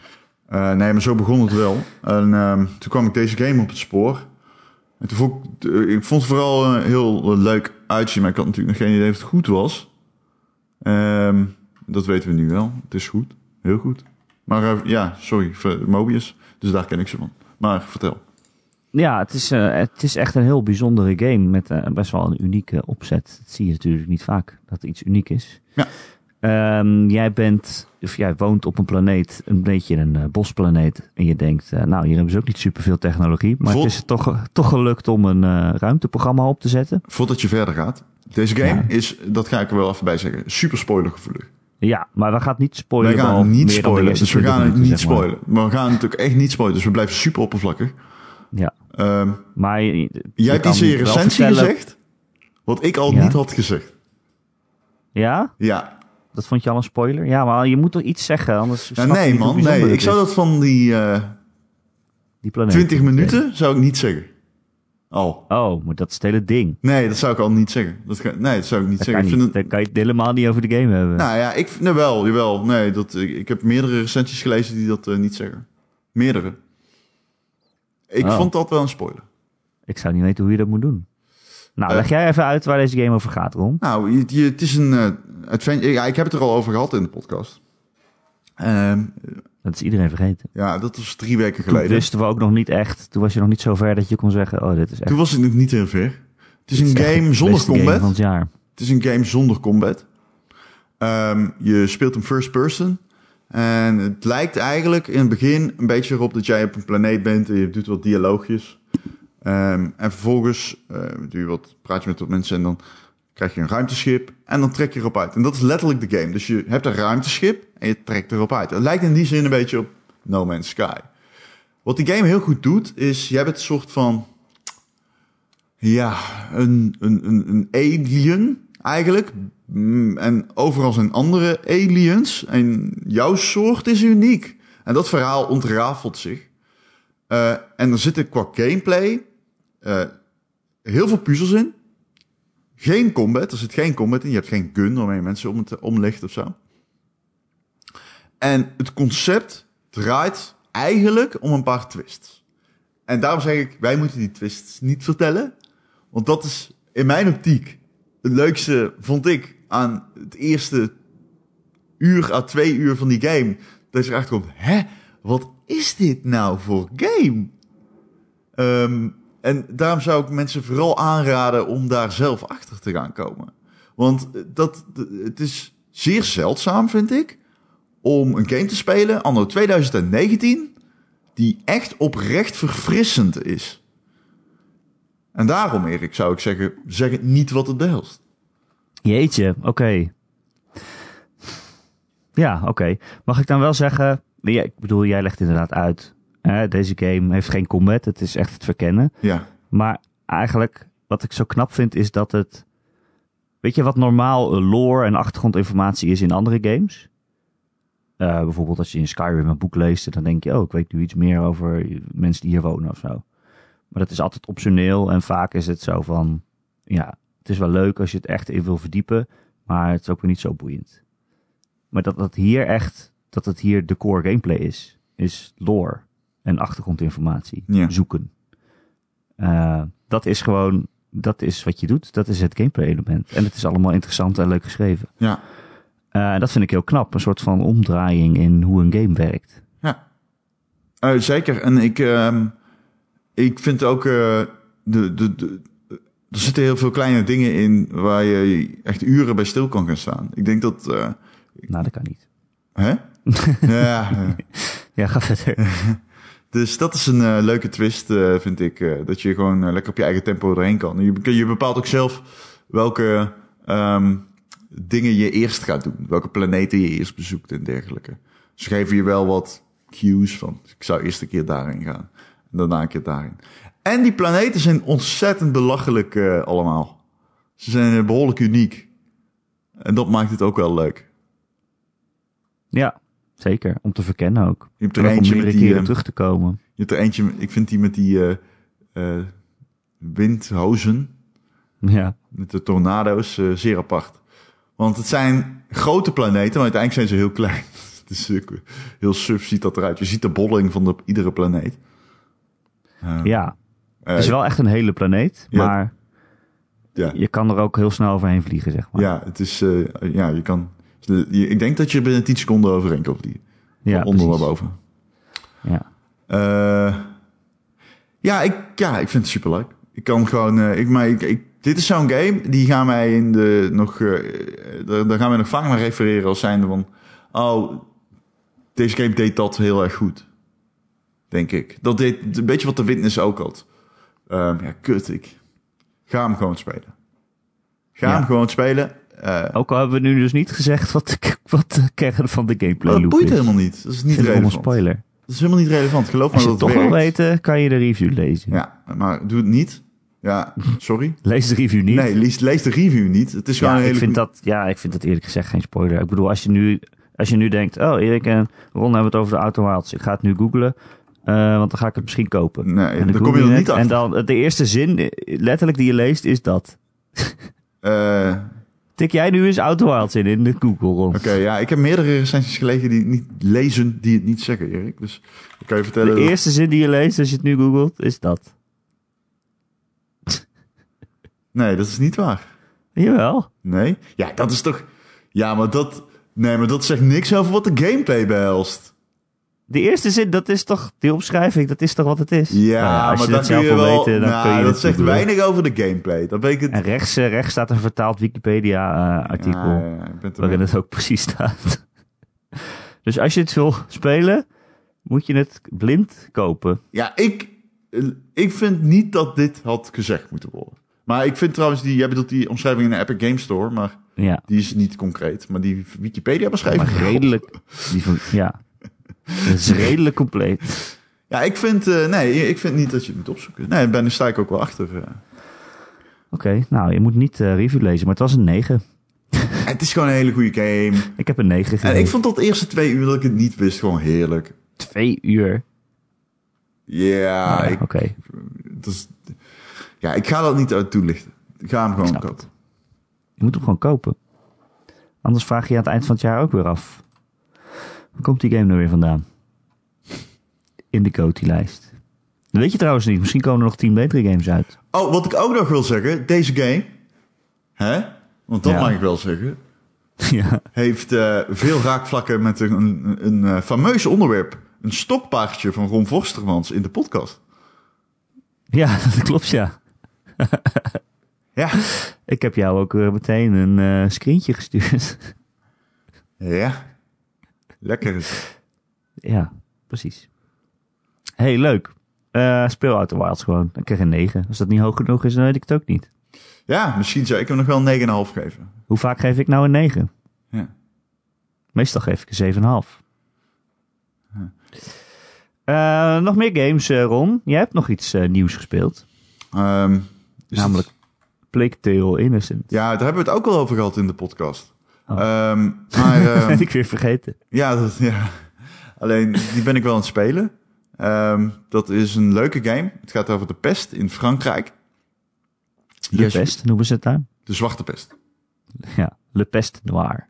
Speaker 2: Eh, nee, maar zo begon het wel. En ehm, toen kwam ik deze game op het spoor. En toen vond ik, eh, ik vond het vooral eh, heel leuk uitzien, maar ik had natuurlijk nog geen idee of het goed was. Ehm, dat weten we nu wel. Het is goed. Heel goed. Maar ja, sorry, Mobius. Dus daar ken ik ze van. Maar vertel.
Speaker 1: Ja, het is, eh, het is echt een heel bijzondere game met eh, best wel een unieke opzet. Dat zie je natuurlijk niet vaak, dat iets uniek is.
Speaker 2: Ja.
Speaker 1: Ehm, jij bent, of jij woont op een planeet, een beetje een eh, bosplaneet. En je denkt, nou, hier hebben ze ook niet superveel technologie. Maar het is toch, toch gelukt om een ruimteprogramma op te zetten.
Speaker 2: Voordat je verder gaat. Deze game
Speaker 1: Ja.
Speaker 2: is, dat ga ik er wel even bij zeggen, super spoilergevoelig.
Speaker 1: Ja, maar we gaan het niet spoilen.
Speaker 2: Wij gaan niet spoilen, dus we
Speaker 1: 20
Speaker 2: gaan het
Speaker 1: minuten,
Speaker 2: niet
Speaker 1: zeg maar.
Speaker 2: spoilen. Maar we gaan het ook echt niet spoilen, dus we blijven super oppervlakkig.
Speaker 1: Ja,
Speaker 2: Ehm,
Speaker 1: maar je,
Speaker 2: jij hebt iets in je recensie gezegd, wat ik al
Speaker 1: Ja.
Speaker 2: niet had gezegd.
Speaker 1: Ja?
Speaker 2: Ja,
Speaker 1: Dat vond je al een spoiler? Ja, maar je moet toch iets zeggen, anders
Speaker 2: ja nee man, nee. Ik zou dat van die eh
Speaker 1: die planeet.
Speaker 2: 20
Speaker 1: Oké.
Speaker 2: minuten, zou ik niet zeggen. Al.
Speaker 1: Oh, maar dat is het hele ding.
Speaker 2: Nee, dat zou ik al niet zeggen. Dat nee, dat zou ik niet
Speaker 1: Dat
Speaker 2: zeggen.
Speaker 1: kan,
Speaker 2: Ik
Speaker 1: niet.
Speaker 2: vind het,
Speaker 1: Dan kan je het helemaal niet over de game hebben.
Speaker 2: nou ja, ik, nee, wel, jawel. Nee, dat, ik, ik heb meerdere recensies gelezen die dat eh, niet zeggen. Meerdere. Ik
Speaker 1: Oh.
Speaker 2: vond dat wel een spoiler.
Speaker 1: Ik zou niet weten hoe je dat moet doen. Nou,
Speaker 2: Eh.
Speaker 1: leg jij even uit waar deze game over gaat, Ron.
Speaker 2: Nou, je, je- het is een eh, adventure. Ja, ik heb het er al over gehad in de podcast. Ehm,
Speaker 1: Dat is iedereen vergeten.
Speaker 2: ja, dat was drie weken
Speaker 1: Toen
Speaker 2: geleden.
Speaker 1: wisten we ook nog niet echt. Toen was je nog niet zo ver dat je kon zeggen: Oh, dit is echt.
Speaker 2: Toen was ik nog niet heel ver. Het is een game
Speaker 1: de
Speaker 2: zonder
Speaker 1: game
Speaker 2: combat.
Speaker 1: van het jaar.
Speaker 2: Het is een game zonder combat. Ehm, je speelt een first person. En het lijkt eigenlijk in het begin een beetje erop dat jij op een planeet bent en je doet wat dialoogjes. Ehm, en vervolgens eh, doe je wat, praat je met wat mensen en dan krijg je een ruimteschip en dan trek je erop uit. En dat is letterlijk de game. Dus je hebt een ruimteschip en je trekt erop uit. Het lijkt in die zin een beetje op No Man's Sky. Wat die game heel goed doet, is je hebt het soort van ja, een, een, een, een alien eigenlijk. Mm, En overal zijn andere aliens. En jouw soort is uniek. En dat verhaal ontrafelt zich. Eh, en er zitten qua gameplay eh, heel veel puzzels in. Geen combat, er zit geen combat in. Je hebt geen gun waarmee je mensen om het omlegt of zo. En het concept draait eigenlijk om een paar twists. En daarom zeg ik, wij moeten die twists niet vertellen. Want dat is in mijn optiek het leukste, vond ik, aan het eerste uur à twee uur van die game. Dat je erachter komt, hè, wat is dit nou voor game? Ehm, en daarom zou ik mensen vooral aanraden om daar zelf achter te gaan komen. Want dat, het is zeer zeldzaam, vind ik, om een game te spelen, anno 2019, die echt oprecht verfrissend is. En daarom, Erik, zou ik zeggen, zeg het niet wat het behelst.
Speaker 1: Jeetje, oké. Ja, oké. Mag ik dan wel zeggen... Ja, ik bedoel, jij legt inderdaad uit. Hè, deze game heeft geen combat. Het is echt het verkennen.
Speaker 2: Ja,
Speaker 1: Maar eigenlijk, wat ik zo knap vind, is dat het... Weet je wat normaal lore en achtergrondinformatie is in andere games? Eh, bijvoorbeeld als je in Skyrim een boek leest, dan denk je... Oh, ik weet nu iets meer over mensen die hier wonen of zo. Maar dat is altijd optioneel en vaak is het zo van... Ja, het is wel leuk als je het echt in wil verdiepen, maar het is ook weer niet zo boeiend. Maar dat dat hier echt, dat het hier de core gameplay is, is lore en achtergrondinformatie
Speaker 2: Ja.
Speaker 1: zoeken. Eh, dat is gewoon, dat is wat je doet. Dat is het gameplay element. En het is allemaal interessant en leuk geschreven.
Speaker 2: ja,
Speaker 1: Eh, dat vind ik heel knap. Een soort van omdraaiing in hoe een game werkt.
Speaker 2: ja. Eh, zeker. En ik, ehm, ik vind ook, eh, de, de, de, er zitten heel veel kleine dingen in waar je echt uren bij stil kan gaan staan. Ik denk dat, eh,
Speaker 1: Nou, dat kan niet.
Speaker 2: hè? ja, ja.
Speaker 1: Ga verder.
Speaker 2: Dus dat is een eh, leuke twist, vind ik. dat je gewoon lekker op je eigen tempo erheen kan. Je, je bepaalt ook zelf welke ehm, dingen je eerst gaat doen. Welke planeten je eerst bezoekt en dergelijke. Ze geven je wel wat cues van. Ik zou eerst een keer daarin gaan. Daarna een keer daarin. En die planeten zijn ontzettend belachelijk eh, allemaal. Ze zijn eh, behoorlijk uniek. En dat maakt het ook wel leuk.
Speaker 1: Ja, zeker. Om te verkennen ook.
Speaker 2: Je hebt er
Speaker 1: om
Speaker 2: eentje
Speaker 1: meerdere
Speaker 2: met die... eh,
Speaker 1: terug te komen.
Speaker 2: Je hebt er eentje, ik vind die met die windhozen,
Speaker 1: Ja.
Speaker 2: met de tornado's, eh, zeer apart. Want het zijn grote planeten, maar uiteindelijk zijn ze heel klein. Het is heel suf ziet dat eruit. Je ziet de bolling van de, iedere planeet.
Speaker 1: Ja,
Speaker 2: Eh,
Speaker 1: het is wel echt een hele planeet,
Speaker 2: ja.
Speaker 1: maar
Speaker 2: ja,
Speaker 1: je kan er ook heel snel overheen vliegen, zeg maar.
Speaker 2: ja, het is, eh, ja, je kan, ik denk dat je binnen 10 seconden overheen kan vliegen.
Speaker 1: Ja,
Speaker 2: onder naar boven.
Speaker 1: Ja.
Speaker 2: Eh, ja, ik, ja, ik vind het superleuk. Ik kan gewoon, eh, ik, maar ik, ik, dit is zo'n game, die gaan wij in de nog, eh, daar, daar gaan we nog vaak naar refereren als zijnde van, oh, deze game deed dat heel erg goed. Denk ik. Dat deed een beetje wat de Witness ook had. Ehm, ja, kut, ik ga hem gewoon spelen. Ga
Speaker 1: Ja.
Speaker 2: hem gewoon spelen. Eh,
Speaker 1: Ook al hebben we nu dus niet gezegd wat de, wat de kern van de gameplay
Speaker 2: maar dat
Speaker 1: loop
Speaker 2: boeit helemaal niet. Dat is niet
Speaker 1: Vind
Speaker 2: relevant.
Speaker 1: spoiler.
Speaker 2: Dat is helemaal niet relevant. Geloof
Speaker 1: Als
Speaker 2: me
Speaker 1: je
Speaker 2: dat
Speaker 1: het
Speaker 2: het
Speaker 1: toch wil weten, kan je de review lezen.
Speaker 2: Ja, maar doe het niet. Ja, sorry.
Speaker 1: Lees de review niet.
Speaker 2: Nee, lees, lees de review niet. Het is gewoon
Speaker 1: ja,
Speaker 2: een hele
Speaker 1: ik vind dat, ja, ik vind dat eerlijk gezegd geen spoiler. Ik bedoel, als je nu, als je nu denkt, oh, Erik en Ron hebben het over de Wilds. Ik ga het nu googlen, eh, want dan ga ik het misschien kopen.
Speaker 2: Nee,
Speaker 1: En dan
Speaker 2: kom je er niet
Speaker 1: En
Speaker 2: achter.
Speaker 1: dan de eerste zin, letterlijk die je leest, is dat.
Speaker 2: Eh,
Speaker 1: Tik jij nu eens Outer Wilds in, in de Google, Ron.
Speaker 2: Oké, ja, ik heb meerdere recensies gelezen die niet lezen, die het niet zeggen, Erik. Dus ik kan je vertellen.
Speaker 1: De
Speaker 2: dat-
Speaker 1: eerste zin die je leest, als je het nu googelt, is dat.
Speaker 2: Nee, dat is niet waar.
Speaker 1: Jawel.
Speaker 2: Nee? Ja, dat is toch... Ja, maar dat... Nee, maar dat zegt niks over wat de gameplay behelst.
Speaker 1: De eerste zin, dat is toch, die omschrijving, dat is toch wat het is?
Speaker 2: Ja,
Speaker 1: Nou als
Speaker 2: maar
Speaker 1: je
Speaker 2: dat
Speaker 1: zelf wil
Speaker 2: wel...
Speaker 1: weten, dan
Speaker 2: nou,
Speaker 1: kun je
Speaker 2: dat zegt weinig over de gameplay. Dat weet ik het...
Speaker 1: En rechts, eh, rechts staat een vertaald Wikipedia-artikel.
Speaker 2: Ja, ja, het
Speaker 1: waarin het ook precies staat. dus als je het wil spelen, moet je het blind kopen.
Speaker 2: Ja, ik, ik vind niet dat dit had gezegd moeten worden. Maar ik vind trouwens, die, jij bedoelt die omschrijving in de Epic Game Store, maar
Speaker 1: Ja,
Speaker 2: die is niet concreet. Maar die Wikipedia-beschrijving...
Speaker 1: redelijk. Die van, ja, het is redelijk compleet.
Speaker 2: Ja, ik vind, eh, nee, ik vind niet dat je het moet opzoeken. Nee, daar sta ik ook wel achter. eh.
Speaker 1: Oké, nou, je moet niet eh, review lezen, maar het was een 9.
Speaker 2: Het is gewoon een hele goede game.
Speaker 1: Ik heb een 9
Speaker 2: En
Speaker 1: gegeven.
Speaker 2: ik vond dat eerste twee uur dat ik het niet wist gewoon heerlijk.
Speaker 1: Twee uur.
Speaker 2: Ja,
Speaker 1: Ah,
Speaker 2: ik,
Speaker 1: Oké,
Speaker 2: ja, ik ga dat niet uit toelichten. Ik ga hem gewoon kopen.
Speaker 1: je moet hem gewoon kopen. Anders vraag je aan het eind van het jaar ook weer af. Waar komt die game nou weer vandaan? In de Coty-lijst. Dat weet je trouwens niet. Misschien komen er nog 10 betere games uit.
Speaker 2: Oh, wat ik ook nog wil zeggen, deze game, hè? Want dat
Speaker 1: Ja.
Speaker 2: mag ik wel zeggen,
Speaker 1: ja.
Speaker 2: heeft eh, veel raakvlakken met een, een, een eh, fameus onderwerp. Een stokpaardje van Ron Vorstermans in de podcast.
Speaker 1: ja, dat klopt ja.
Speaker 2: Ja.
Speaker 1: Ik heb jou ook eh, meteen een eh screentje gestuurd.
Speaker 2: Ja. Lekker. is
Speaker 1: ja, precies. hey, leuk. Eh speel Outer Wilds gewoon. Dan krijg je een 9. Als dat niet hoog genoeg is, dan weet ik het ook niet.
Speaker 2: Ja, misschien zou ik hem nog wel een 9,5 geven.
Speaker 1: Hoe vaak geef ik nou een 9?
Speaker 2: Ja.
Speaker 1: Meestal geef ik een 7,5. Eh, nog meer games, eh, Ron. Jij hebt nog iets nieuws gespeeld.
Speaker 2: Ehm,
Speaker 1: namelijk
Speaker 2: het-
Speaker 1: Plague Tale Innocent.
Speaker 2: ja, daar hebben we het ook al over gehad in de podcast.
Speaker 1: Oh.
Speaker 2: Ehm, maar ehm,
Speaker 1: ben ik weer vergeten.
Speaker 2: ja, dat, ja, alleen die ben ik wel aan het spelen. Ehm, dat is een leuke game. Het gaat over de pest in Frankrijk. Yes,
Speaker 1: Pest noemen ze het daar.
Speaker 2: De zwarte pest.
Speaker 1: Ja, Le Pest Noir.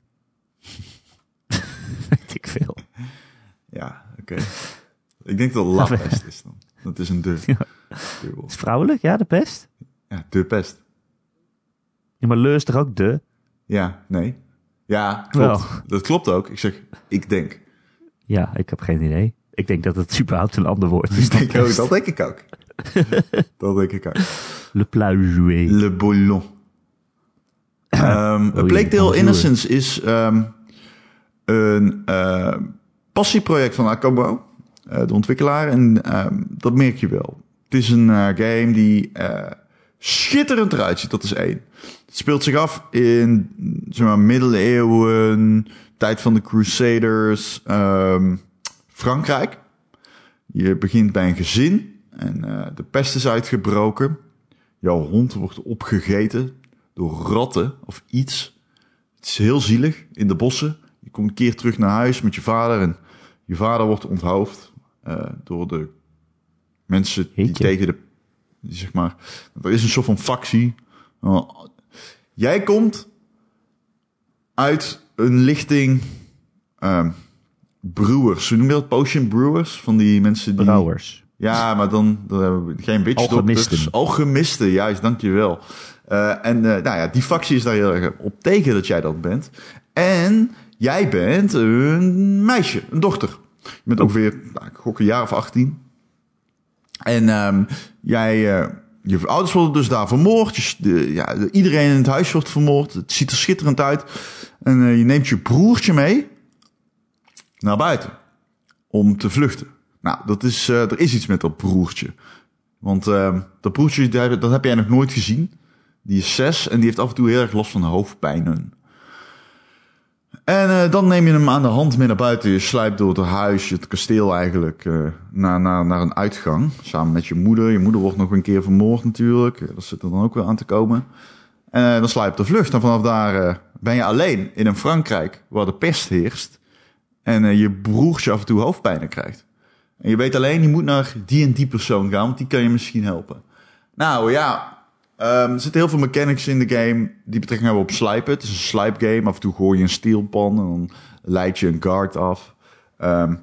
Speaker 1: weet ik veel.
Speaker 2: Ja, oké. Ik denk dat La pest is dan. Dat is een de.
Speaker 1: Ja. Is vrouwelijk? Ja, de pest?
Speaker 2: Ja, de pest.
Speaker 1: Ja, maar Le is toch ook de?
Speaker 2: Ja, nee. Ja, klopt.
Speaker 1: Wel.
Speaker 2: Dat klopt ook. Ik zeg, ik denk.
Speaker 1: Ja, ik heb geen idee. Ik denk dat het überhaupt een ander woord is.
Speaker 2: Denk ook, dat denk ik ook. dat denk ik ook.
Speaker 1: Le Pluijoué.
Speaker 2: Le Boulon. Ehm Plague Tale
Speaker 1: bonjour.
Speaker 2: Innocence is ehm, een eh, passieproject van Akobo, eh, de ontwikkelaar. En ehm, dat merk je wel. Het is een eh, game die schitterend eruit ziet, dat is één. Het speelt zich af in zeg maar, middeleeuwen, tijd van de Crusaders, ehm, Frankrijk. Je begint bij een gezin en eh, de pest is uitgebroken. Jouw hond wordt opgegeten door ratten of iets. Het is heel zielig in de bossen. Je komt een keer terug naar huis met je vader en je vader wordt onthoofd eh, door de mensen die tegen de, zeg maar, er is een soort van factie. Uh, jij komt uit een lichting, ehm, brewers. Hoe noem je dat? Potion brewers? Van die mensen die...
Speaker 1: Brouwers.
Speaker 2: Ja, maar dan, dan hebben we geen witch
Speaker 1: Alchemisten.
Speaker 2: doctors. Alchemisten, juist, dankjewel. Eh en eh, nou ja, die factie is daar heel erg op tegen dat jij dat bent. En jij bent een meisje, een dochter. Je bent ongeveer, nou, ik gok een jaar of 18. En ehm, jij, eh, je ouders worden dus daar vermoord. Je, ja, de- iedereen in het huis wordt vermoord. Het ziet er schitterend uit. En eh, je neemt je broertje mee naar buiten om te vluchten. Nou, dat is, eh, er is iets met dat broertje. Want eh, dat broertje, dat heb jij nog nooit gezien. Die is zes en die heeft af en toe heel erg last van hoofdpijnen. En eh, dan neem je hem aan de hand mee naar buiten. Je sluipt door het huis, het kasteel eigenlijk, eh, naar, naar, naar een uitgang. Samen met je moeder. Je moeder wordt nog een keer vermoord natuurlijk. Dat zit er dan ook weer aan te komen. En eh, dan op de vlucht. En vanaf daar ben je alleen in een Frankrijk waar de pest heerst. En je broertje af en toe hoofdpijnen krijgt. En je weet alleen, je moet naar die en die persoon gaan, want die kan je misschien helpen. Nou ja, ehm, er zitten heel veel mechanics in de game die betrekking hebben op slijpen. Het is een slijp game. Af en toe gooi je een steelpan en dan leid je een guard af. Ehm,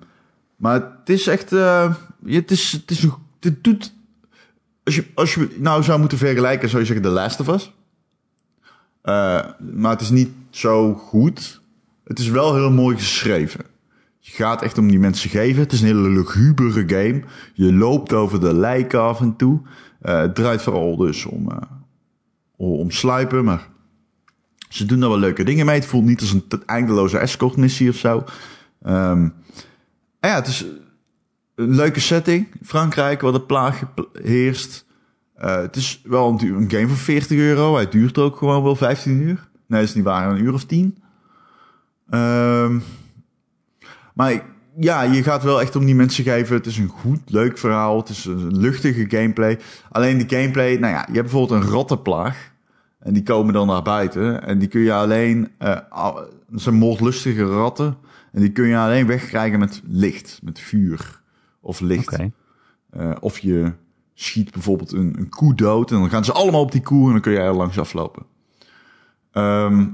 Speaker 2: maar het is echt, eh, het is, het is, het doet, als je, als je nou zou moeten vergelijken, zou je zeggen The Last of Us. Eh, maar het is niet zo goed. Het is wel heel mooi geschreven. Je gaat echt om die mensen geven. Het is een hele lugubere game. Je loopt over de lijken af en toe. Eh, het draait vooral dus om, eh, om sluipen, maar ze doen daar wel leuke dingen mee. Het voelt niet als een eindeloze escortmissie of zo. En ja, het is een leuke setting. Frankrijk, waar de plaag heerst. Eh, het is wel een, game voor 40 euro. Hij duurt ook gewoon wel 15 uur. Nee, dat is niet waar. Een uur of 10. Ehm, maar ja, je gaat wel echt om die mensen geven. Het is een goed, leuk verhaal. Het is een luchtige gameplay. Alleen de gameplay, nou ja, je hebt bijvoorbeeld een rattenplaag. En die komen dan naar buiten. En die kun je alleen, eh, al- het zijn moordlustige ratten. En die kun je alleen wegkrijgen met licht, met vuur of licht. Eh, of je schiet bijvoorbeeld een, een koe dood en dan gaan ze allemaal op die koe en dan kun je er langs aflopen. Ehm,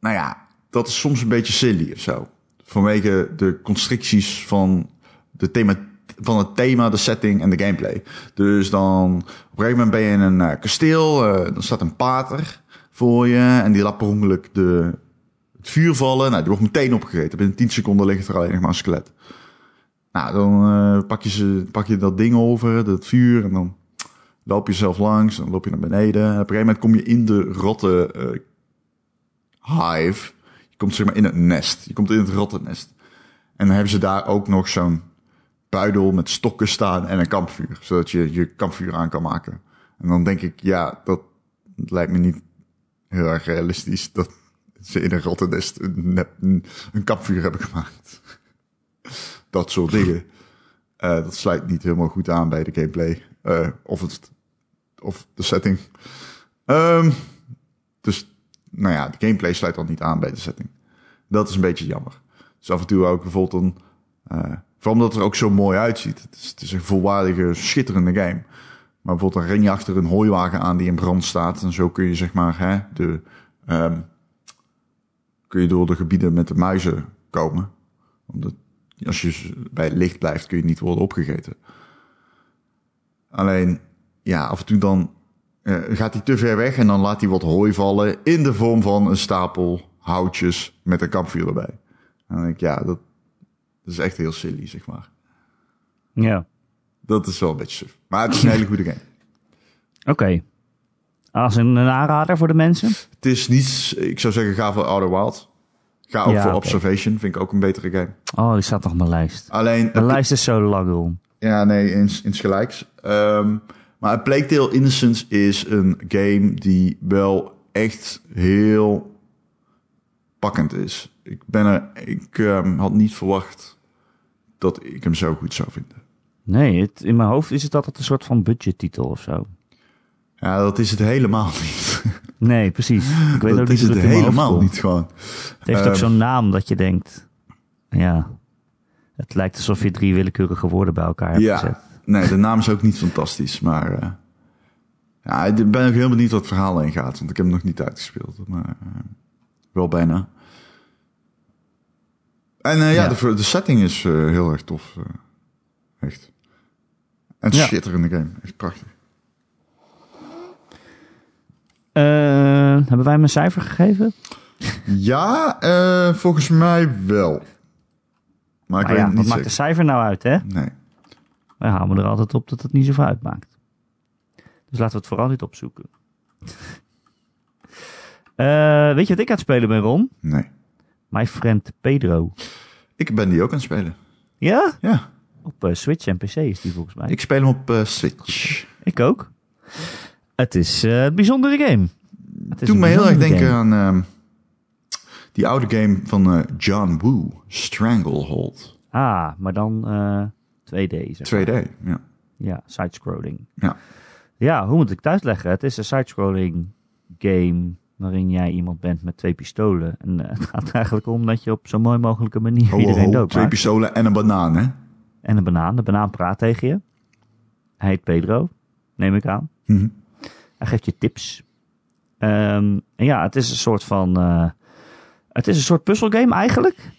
Speaker 2: nou ja, dat is soms een beetje silly of zo. Vanwege de constricties van, de thema, van het thema, de setting en de gameplay. Dus dan op een gegeven moment ben je in een eh, kasteel, eh, dan staat een pater voor je en die laat per ongeluk de, het vuur vallen. Nou, die wordt meteen opgegeten. Binnen 10 seconden ligt er alleen nog maar een skelet. Nou, dan eh, pak, je ze, pak je dat ding over, dat vuur, en dan loop je zelf langs, dan loop je naar beneden. En op een gegeven moment kom je in de rotte hive. Je komt zeg maar in het nest. Je komt in het rottennest. En dan hebben ze daar ook nog zo'n buidel met stokken staan en een kampvuur. Zodat je je kampvuur aan kan maken. En dan denk ik, ja, dat lijkt me niet heel erg realistisch dat ze in een rottennest een, een, kampvuur hebben gemaakt. dat soort dingen. Eh, dat sluit niet helemaal goed aan bij de gameplay. Eh, of, het, of de setting. Dus, nou ja, de gameplay sluit dan niet aan bij de setting. Dat is een beetje jammer. Dus af en toe ook bijvoorbeeld een... eh, vooral omdat het er ook zo mooi uitziet. Het is, een volwaardige, schitterende game. Maar bijvoorbeeld dan ren je achter een hooiwagen aan die in brand staat. En zo kun je zeg maar hè, de... ehm, kun je door de gebieden met de muizen komen. Omdat als je bij licht blijft, kun je niet worden opgegeten. Alleen, ja, af en toe dan eh, gaat hij te ver weg en dan laat hij wat hooi vallen in de vorm van een stapel houtjes met een kampvuur erbij. En dan denk ik, ja, dat, dat is echt heel silly, zeg maar.
Speaker 1: Ja.
Speaker 2: Dat is wel een beetje suf. Maar het is een hele goede game.
Speaker 1: Oké. Als een, een aanrader voor de mensen?
Speaker 2: Het is niet, ik zou zeggen, ga voor Outer Wild. Ga ook
Speaker 1: Ja,
Speaker 2: voor. Observation, vind ik ook een betere game.
Speaker 1: Oh, die staat nog op mijn lijst.
Speaker 2: Alleen,
Speaker 1: De lijst is zo lang, joh.
Speaker 2: Ja, nee, ins, insgelijks. Ehm maar Plague Tale Innocence is een game die wel echt heel pakkend is. Ik, ben er, ik ehm, had niet verwacht dat ik hem zo goed zou vinden.
Speaker 1: Nee, het, in mijn hoofd is het altijd een soort van budgettitel of zo.
Speaker 2: Ja, dat is het helemaal niet.
Speaker 1: Nee, precies. Ik weet ook
Speaker 2: dat
Speaker 1: niet
Speaker 2: is het helemaal niet gewoon.
Speaker 1: Het heeft ook
Speaker 2: Ehm,
Speaker 1: zo'n naam dat je denkt... Ja, het lijkt alsof je drie willekeurige woorden bij elkaar hebt
Speaker 2: Ja,
Speaker 1: gezet.
Speaker 2: Nee, de naam is ook niet fantastisch, maar eh, ja, ik ben ook heel benieuwd wat het verhaal heen gaat, want ik heb hem nog niet uitgespeeld, maar eh, wel bijna. En eh, ja,
Speaker 1: Ja.
Speaker 2: De, de setting is heel erg tof. echt. En
Speaker 1: Ja.
Speaker 2: schitterende game. Echt prachtig.
Speaker 1: Hebben wij hem een cijfer gegeven?
Speaker 2: Ja, volgens mij wel. Maar ik weet
Speaker 1: ja,
Speaker 2: het
Speaker 1: wat
Speaker 2: niet
Speaker 1: maakt de cijfer nou uit, hè?
Speaker 2: Nee.
Speaker 1: Wij houden er altijd op dat het niet zoveel uitmaakt. Dus laten we het vooral niet opzoeken. Eh, weet je wat ik aan het spelen ben, Ron?
Speaker 2: Nee.
Speaker 1: My friend Pedro.
Speaker 2: Ik ben die ook aan het spelen.
Speaker 1: Ja?
Speaker 2: Ja.
Speaker 1: Op eh, Switch en PC is die volgens mij.
Speaker 2: Ik speel hem op eh, Switch.
Speaker 1: Ik ook. Het is een bijzondere game. Het is
Speaker 2: Doe
Speaker 1: een
Speaker 2: me heel erg denken
Speaker 1: game.
Speaker 2: aan ehm, die oude game van John Woo. Stranglehold.
Speaker 1: Ah, maar dan 2D. Zeg maar.
Speaker 2: 2D. Ja.
Speaker 1: Ja, sidescrolling.
Speaker 2: Ja.
Speaker 1: Ja, hoe moet ik het uitleggen? Het is een sidescrolling game waarin jij iemand bent met twee pistolen. En eh, het gaat eigenlijk om dat je op zo mooi mogelijke manier
Speaker 2: Ho, ho,
Speaker 1: iedereen
Speaker 2: ho.
Speaker 1: doodmaakt.
Speaker 2: Twee pistolen en een banaan, hè?
Speaker 1: En een banaan. De banaan praat tegen je. Hij heet Pedro, neem ik aan.
Speaker 2: Mhm.
Speaker 1: Hij geeft je tips. Ehm, en ja, het is een soort van. eh, het is een soort puzzelgame eigenlijk.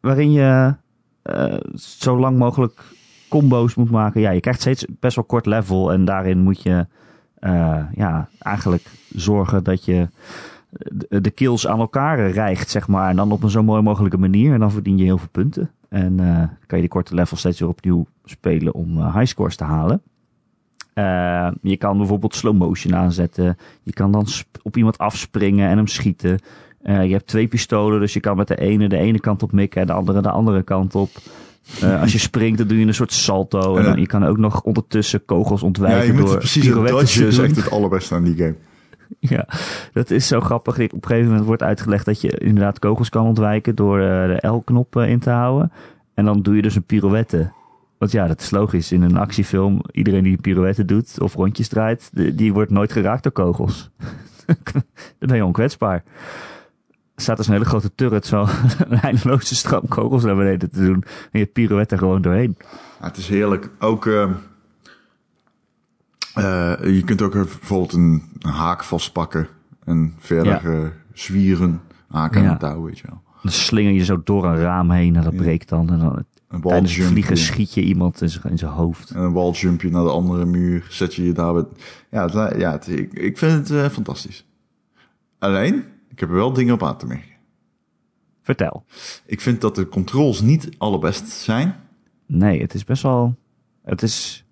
Speaker 1: Waarin je eh, zo lang mogelijk combo's moet maken. Ja, je krijgt steeds best wel kort level. En daarin moet je eh, ja, eigenlijk zorgen dat je de, kills aan elkaar rijgt, zeg maar. En dan op een zo mooi mogelijke manier. En dan verdien je heel veel punten. En eh, kan je die korte level steeds weer opnieuw spelen om high scores te halen. Je kan bijvoorbeeld slow motion aanzetten. Je kan dan op iemand afspringen en hem schieten. Eh, je hebt twee pistolen, dus je kan met de ene de ene kant op mikken en de andere de andere kant op. Eh, als je springt, dan doe je een soort salto. En dan, je kan ook nog ondertussen kogels
Speaker 2: Ja,
Speaker 1: ontwijken
Speaker 2: je moet
Speaker 1: door
Speaker 2: precies dodgen is echt het allerbeste aan die game.
Speaker 1: Ja, dat is zo grappig. Op een gegeven moment wordt uitgelegd dat je inderdaad kogels kan ontwijken door eh, de L-knop in te houden. En dan doe je dus een pirouette. Want ja, dat is logisch. In een actiefilm, iedereen die pirouette doet of rondjes draait, die, die wordt nooit geraakt door kogels. dan ben je onkwetsbaar. Staat dus een hele grote turret zo een eindeloze stroom kogels naar beneden te doen. En je pirouette er gewoon doorheen.
Speaker 2: Ja, het is heerlijk. Ook, ehm, eh, je kunt ook bijvoorbeeld een, een haak vastpakken en verder
Speaker 1: Ja.
Speaker 2: eh, zwieren, haken aan
Speaker 1: Ja.
Speaker 2: een touw, weet je wel.
Speaker 1: Dan slinger je zo door een raam heen en dat breekt dan. En dan
Speaker 2: Een
Speaker 1: tijdens het vliegen schiet je iemand in zijn hoofd.
Speaker 2: en een walljumpje naar de andere muur, zet je je daar. Ja, het, ja het- ik, ik vind het eh, fantastisch. Alleen, ik heb er wel dingen op aan te merken.
Speaker 1: Vertel.
Speaker 2: Ik vind dat de controls niet allerbest zijn.
Speaker 1: Nee, het is best wel. Het is.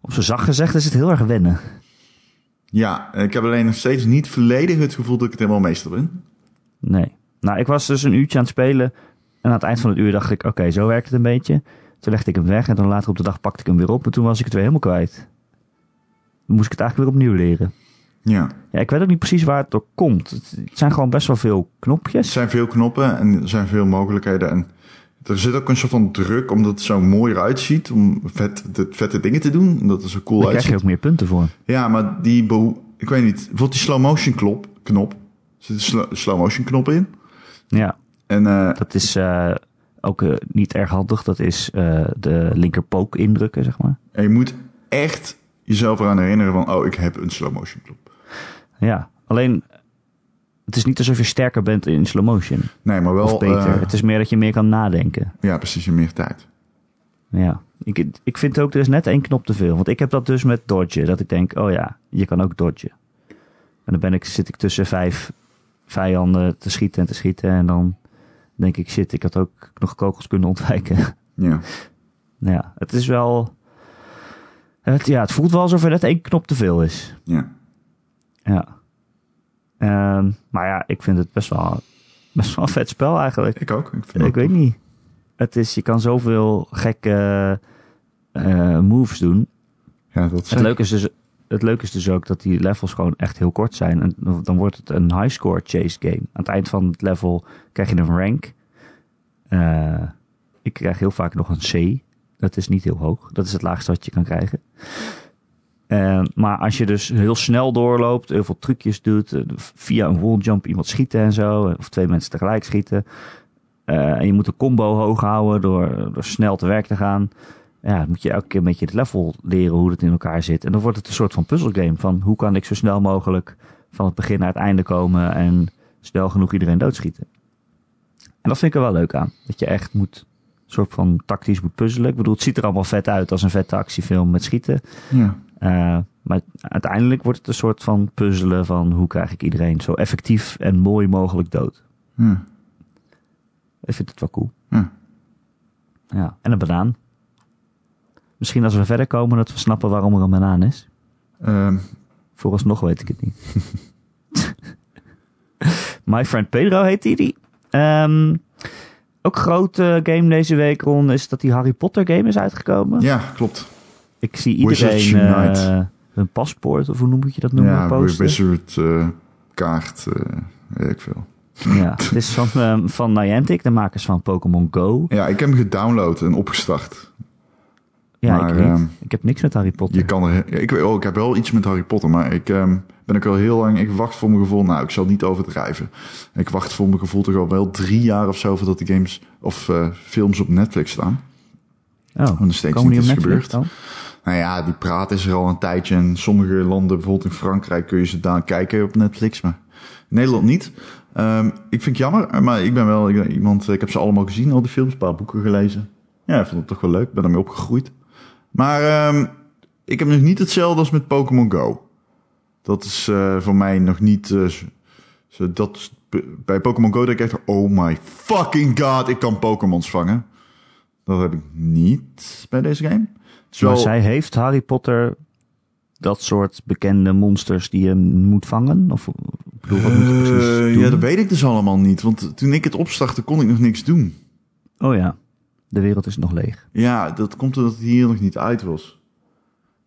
Speaker 1: Op zijn zacht gezegd is het heel erg wennen.
Speaker 2: Ja, ik heb alleen nog steeds niet volledig het gevoel dat ik het helemaal meester ben.
Speaker 1: Nee. Nou, ik was dus een uurtje aan het spelen. En aan het eind van het uur dacht ik: oké, zo werkt het een beetje. Toen legde ik hem weg. En dan later op de dag pakte ik hem weer op. En toen was ik het weer helemaal kwijt. Dan moest ik het eigenlijk weer opnieuw leren.
Speaker 2: Ja,
Speaker 1: Ja, ik weet ook niet precies waar het door komt. Het zijn gewoon best wel veel
Speaker 2: er
Speaker 1: knopjes.
Speaker 2: zijn veel knoppen en er zijn veel mogelijkheden. En er zit ook een soort van druk, omdat het zo mooi eruit ziet, om vet, de, vette dingen te doen. Omdat het zo cool
Speaker 1: Daar krijg je
Speaker 2: uitziet.
Speaker 1: ook meer punten voor.
Speaker 2: Ja, maar die, ik weet niet, bijvoorbeeld die slow motion klop, knop. Er zit een sl- slow motion knop in.
Speaker 1: Ja,
Speaker 2: En eh,
Speaker 1: dat is eh, ook eh, niet erg handig. Dat is de linker pook indrukken, zeg maar.
Speaker 2: en je moet echt jezelf eraan herinneren van, oh, ik heb een slow motion knop.
Speaker 1: Ja, alleen het is niet alsof je sterker bent in slow motion.
Speaker 2: Nee, maar wel,
Speaker 1: Of beter.
Speaker 2: eh,
Speaker 1: het is meer dat je meer kan nadenken.
Speaker 2: ja, precies, in meer tijd.
Speaker 1: Ja. Ik, ik vind ook, er is net één knop te veel. Want ik heb dat dus met dodgen. Dat ik denk, oh ja, je kan ook dodgen. En dan ben ik, zit ik tussen vijf vijanden te schieten en te schieten. En dan denk ik, shit, ik had ook nog kogels kunnen ontwijken.
Speaker 2: Ja.
Speaker 1: Nou ja, het is wel... Het, ja, het voelt wel alsof er net één knop te veel is.
Speaker 2: Ja.
Speaker 1: Ja. Ehm, maar ja, ik vind het best wel, best wel een vet spel eigenlijk.
Speaker 2: Ik ook. Ik, vind
Speaker 1: Ik weet niet. Het is, je kan zoveel gekke eh, moves doen.
Speaker 2: Ja, dat
Speaker 1: Het leuke, is dus, het leuke is dus ook dat die levels gewoon echt heel kort zijn. En dan wordt het een high score chase game. Aan het eind van het level krijg je een rank. Eh, ik krijg heel vaak nog een C. Dat is niet heel hoog. Dat is het laagste wat je kan krijgen. Eh, maar als je dus heel snel doorloopt, heel veel trucjes doet, eh, via een walljump iemand schieten en zo, of twee mensen tegelijk schieten. eh, en je moet een combo hoog houden door, snel te werk te gaan. Ja, moet je elke keer een beetje het level leren hoe het in elkaar zit. En dan wordt het een soort van puzzelgame van hoe kan ik zo snel mogelijk van het begin naar het einde komen en snel genoeg iedereen doodschieten. En dat vind ik er wel leuk aan. Dat je echt moet, soort van tactisch moet puzzelen. Ik bedoel, het ziet er allemaal vet uit als een vette actiefilm met schieten.
Speaker 2: Ja.
Speaker 1: Uh, maar uiteindelijk wordt het een soort van puzzelen van hoe krijg ik iedereen zo effectief en mooi mogelijk dood.
Speaker 2: Ja.
Speaker 1: Ik vind het wel cool.
Speaker 2: Ja.
Speaker 1: Ja, en een banaan. Misschien als we verder komen dat we snappen waarom er een banaan is.
Speaker 2: Ehm,
Speaker 1: Vooralsnog weet ik het niet. My Friend Pedro heet die. die. Ehm, ook grote game deze week, Ron, is dat die Harry Potter game is uitgekomen.
Speaker 2: ja, klopt.
Speaker 1: Ik zie iedereen
Speaker 2: Unite.
Speaker 1: eh hun paspoort, of hoe noem je dat noemen,
Speaker 2: Ja,
Speaker 1: posten.
Speaker 2: Wizard eh, kaart, eh, weet ik veel.
Speaker 1: Ja, het is van, ehm, van Niantic, de makers van Pokémon Go.
Speaker 2: Ja, ik heb hem gedownload en opgestart.
Speaker 1: Ja,
Speaker 2: Maar,
Speaker 1: ik
Speaker 2: ehm,
Speaker 1: ik heb niks met Harry Potter.
Speaker 2: Je kan er, ik, weet- oh, ik heb wel iets met Harry Potter, maar ik ehm, ben ook al heel lang. Ik wacht voor mijn gevoel. Nou, ik zal niet overdrijven. Ik wacht voor mijn gevoel toch al wel drie jaar of zo voordat die games of films op Netflix staan.
Speaker 1: Oh,
Speaker 2: nog steeds niet is gebeurd. Nou ja, die praat is er al een tijdje. En sommige landen, bijvoorbeeld in Frankrijk, kun je ze daar kijken op Netflix, maar Nederland niet. Ehm, ik vind het jammer, maar ik ben wel ik ben iemand. Ik heb ze allemaal gezien, al die films, een paar boeken gelezen. Ja, ik vond het toch wel leuk. Ben ermee opgegroeid. Maar ehm, ik heb nog niet hetzelfde als met Pokémon Go. Dat is eh, voor mij nog niet. eh, zo- dat, bij Pokémon Go denk ik echt, oh my fucking god, ik kan Pokémons vangen. Dat heb ik niet bij deze game.
Speaker 1: Maar zij heeft Harry Potter dat soort bekende monsters die je moet vangen? Of ik bedoel, wat moet je precies
Speaker 2: Eh,
Speaker 1: doen?
Speaker 2: ja, dat weet ik dus allemaal niet. Want toen ik het opstartte, kon ik nog niks doen.
Speaker 1: Oh ja, de wereld is nog leeg.
Speaker 2: Ja, dat komt omdat het hier nog niet uit was.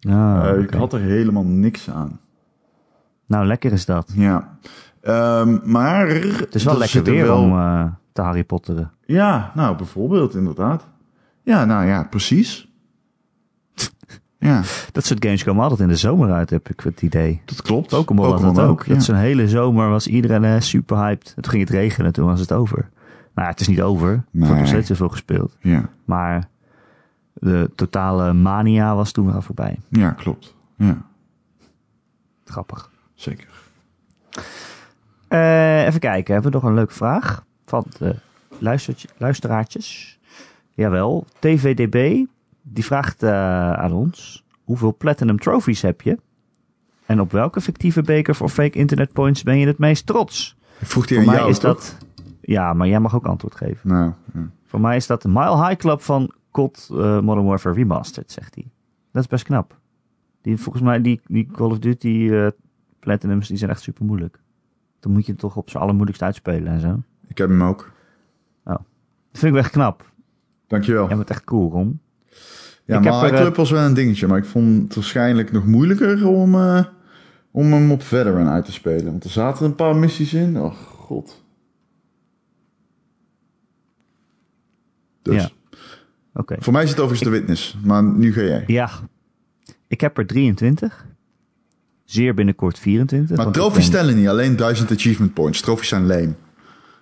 Speaker 1: Ah,
Speaker 2: Eh. Ik had er helemaal niks aan.
Speaker 1: Nou, lekker is dat.
Speaker 2: Ja. Ehm, maar...
Speaker 1: Het is wel lekker weer om eh, te Harry Potteren.
Speaker 2: Ja, nou, bijvoorbeeld, inderdaad. Ja, nou ja, precies. ja,
Speaker 1: Dat soort games komen altijd in de zomer uit, heb ik het idee.
Speaker 2: dat klopt.
Speaker 1: Pokémon had dat ook.
Speaker 2: ja.
Speaker 1: Dat zo'n hele zomer was iedereen eh, super hyped. En toen ging het regenen, toen was het over. Nou, ja, het is niet over. Er wordt nog steeds zoveel gespeeld.
Speaker 2: Ja,
Speaker 1: Maar de totale mania was toen al voorbij.
Speaker 2: ja, klopt. Ja,
Speaker 1: Grappig.
Speaker 2: zeker.
Speaker 1: Eh, even kijken, hebben we nog een leuke vraag van de luisteraartjes? Jawel, TVDB, die vraagt eh, aan ons, hoeveel Platinum Trophies heb je? En op welke fictieve beker voor fake internet points ben je het meest trots?
Speaker 2: Vroeg
Speaker 1: Voor
Speaker 2: aan
Speaker 1: mij
Speaker 2: jou,
Speaker 1: is
Speaker 2: toch?
Speaker 1: dat... Ja, maar jij mag ook antwoord geven.
Speaker 2: Nou, ja.
Speaker 1: Voor mij is dat de Mile High Club van COD eh, Modern Warfare Remastered, zegt hij. Dat is best knap. Die, volgens mij, die, die Call of Duty eh, Platinums, die zijn echt super moeilijk. Dan moet je het toch op z'n allermoeilijkst uitspelen en zo.
Speaker 2: ik heb hem ook.
Speaker 1: Dat vind ik wel echt knap.
Speaker 2: Dankjewel.
Speaker 1: Jij bent echt cool, Ron.
Speaker 2: Ja,
Speaker 1: Ik heb er,
Speaker 2: Club was wel een dingetje, maar ik vond het waarschijnlijk nog moeilijker om, eh, om hem op Veteran uit te spelen. Want er zaten een paar missies in. Oh god. Dus
Speaker 1: Ja. Oké.
Speaker 2: voor mij is het overigens de witness, maar nu ga jij.
Speaker 1: Ja. Ik heb er 23. Zeer binnenkort 24.
Speaker 2: Maar trofies
Speaker 1: ben-
Speaker 2: tellen niet, alleen 1000 achievement points. Trofies zijn lame.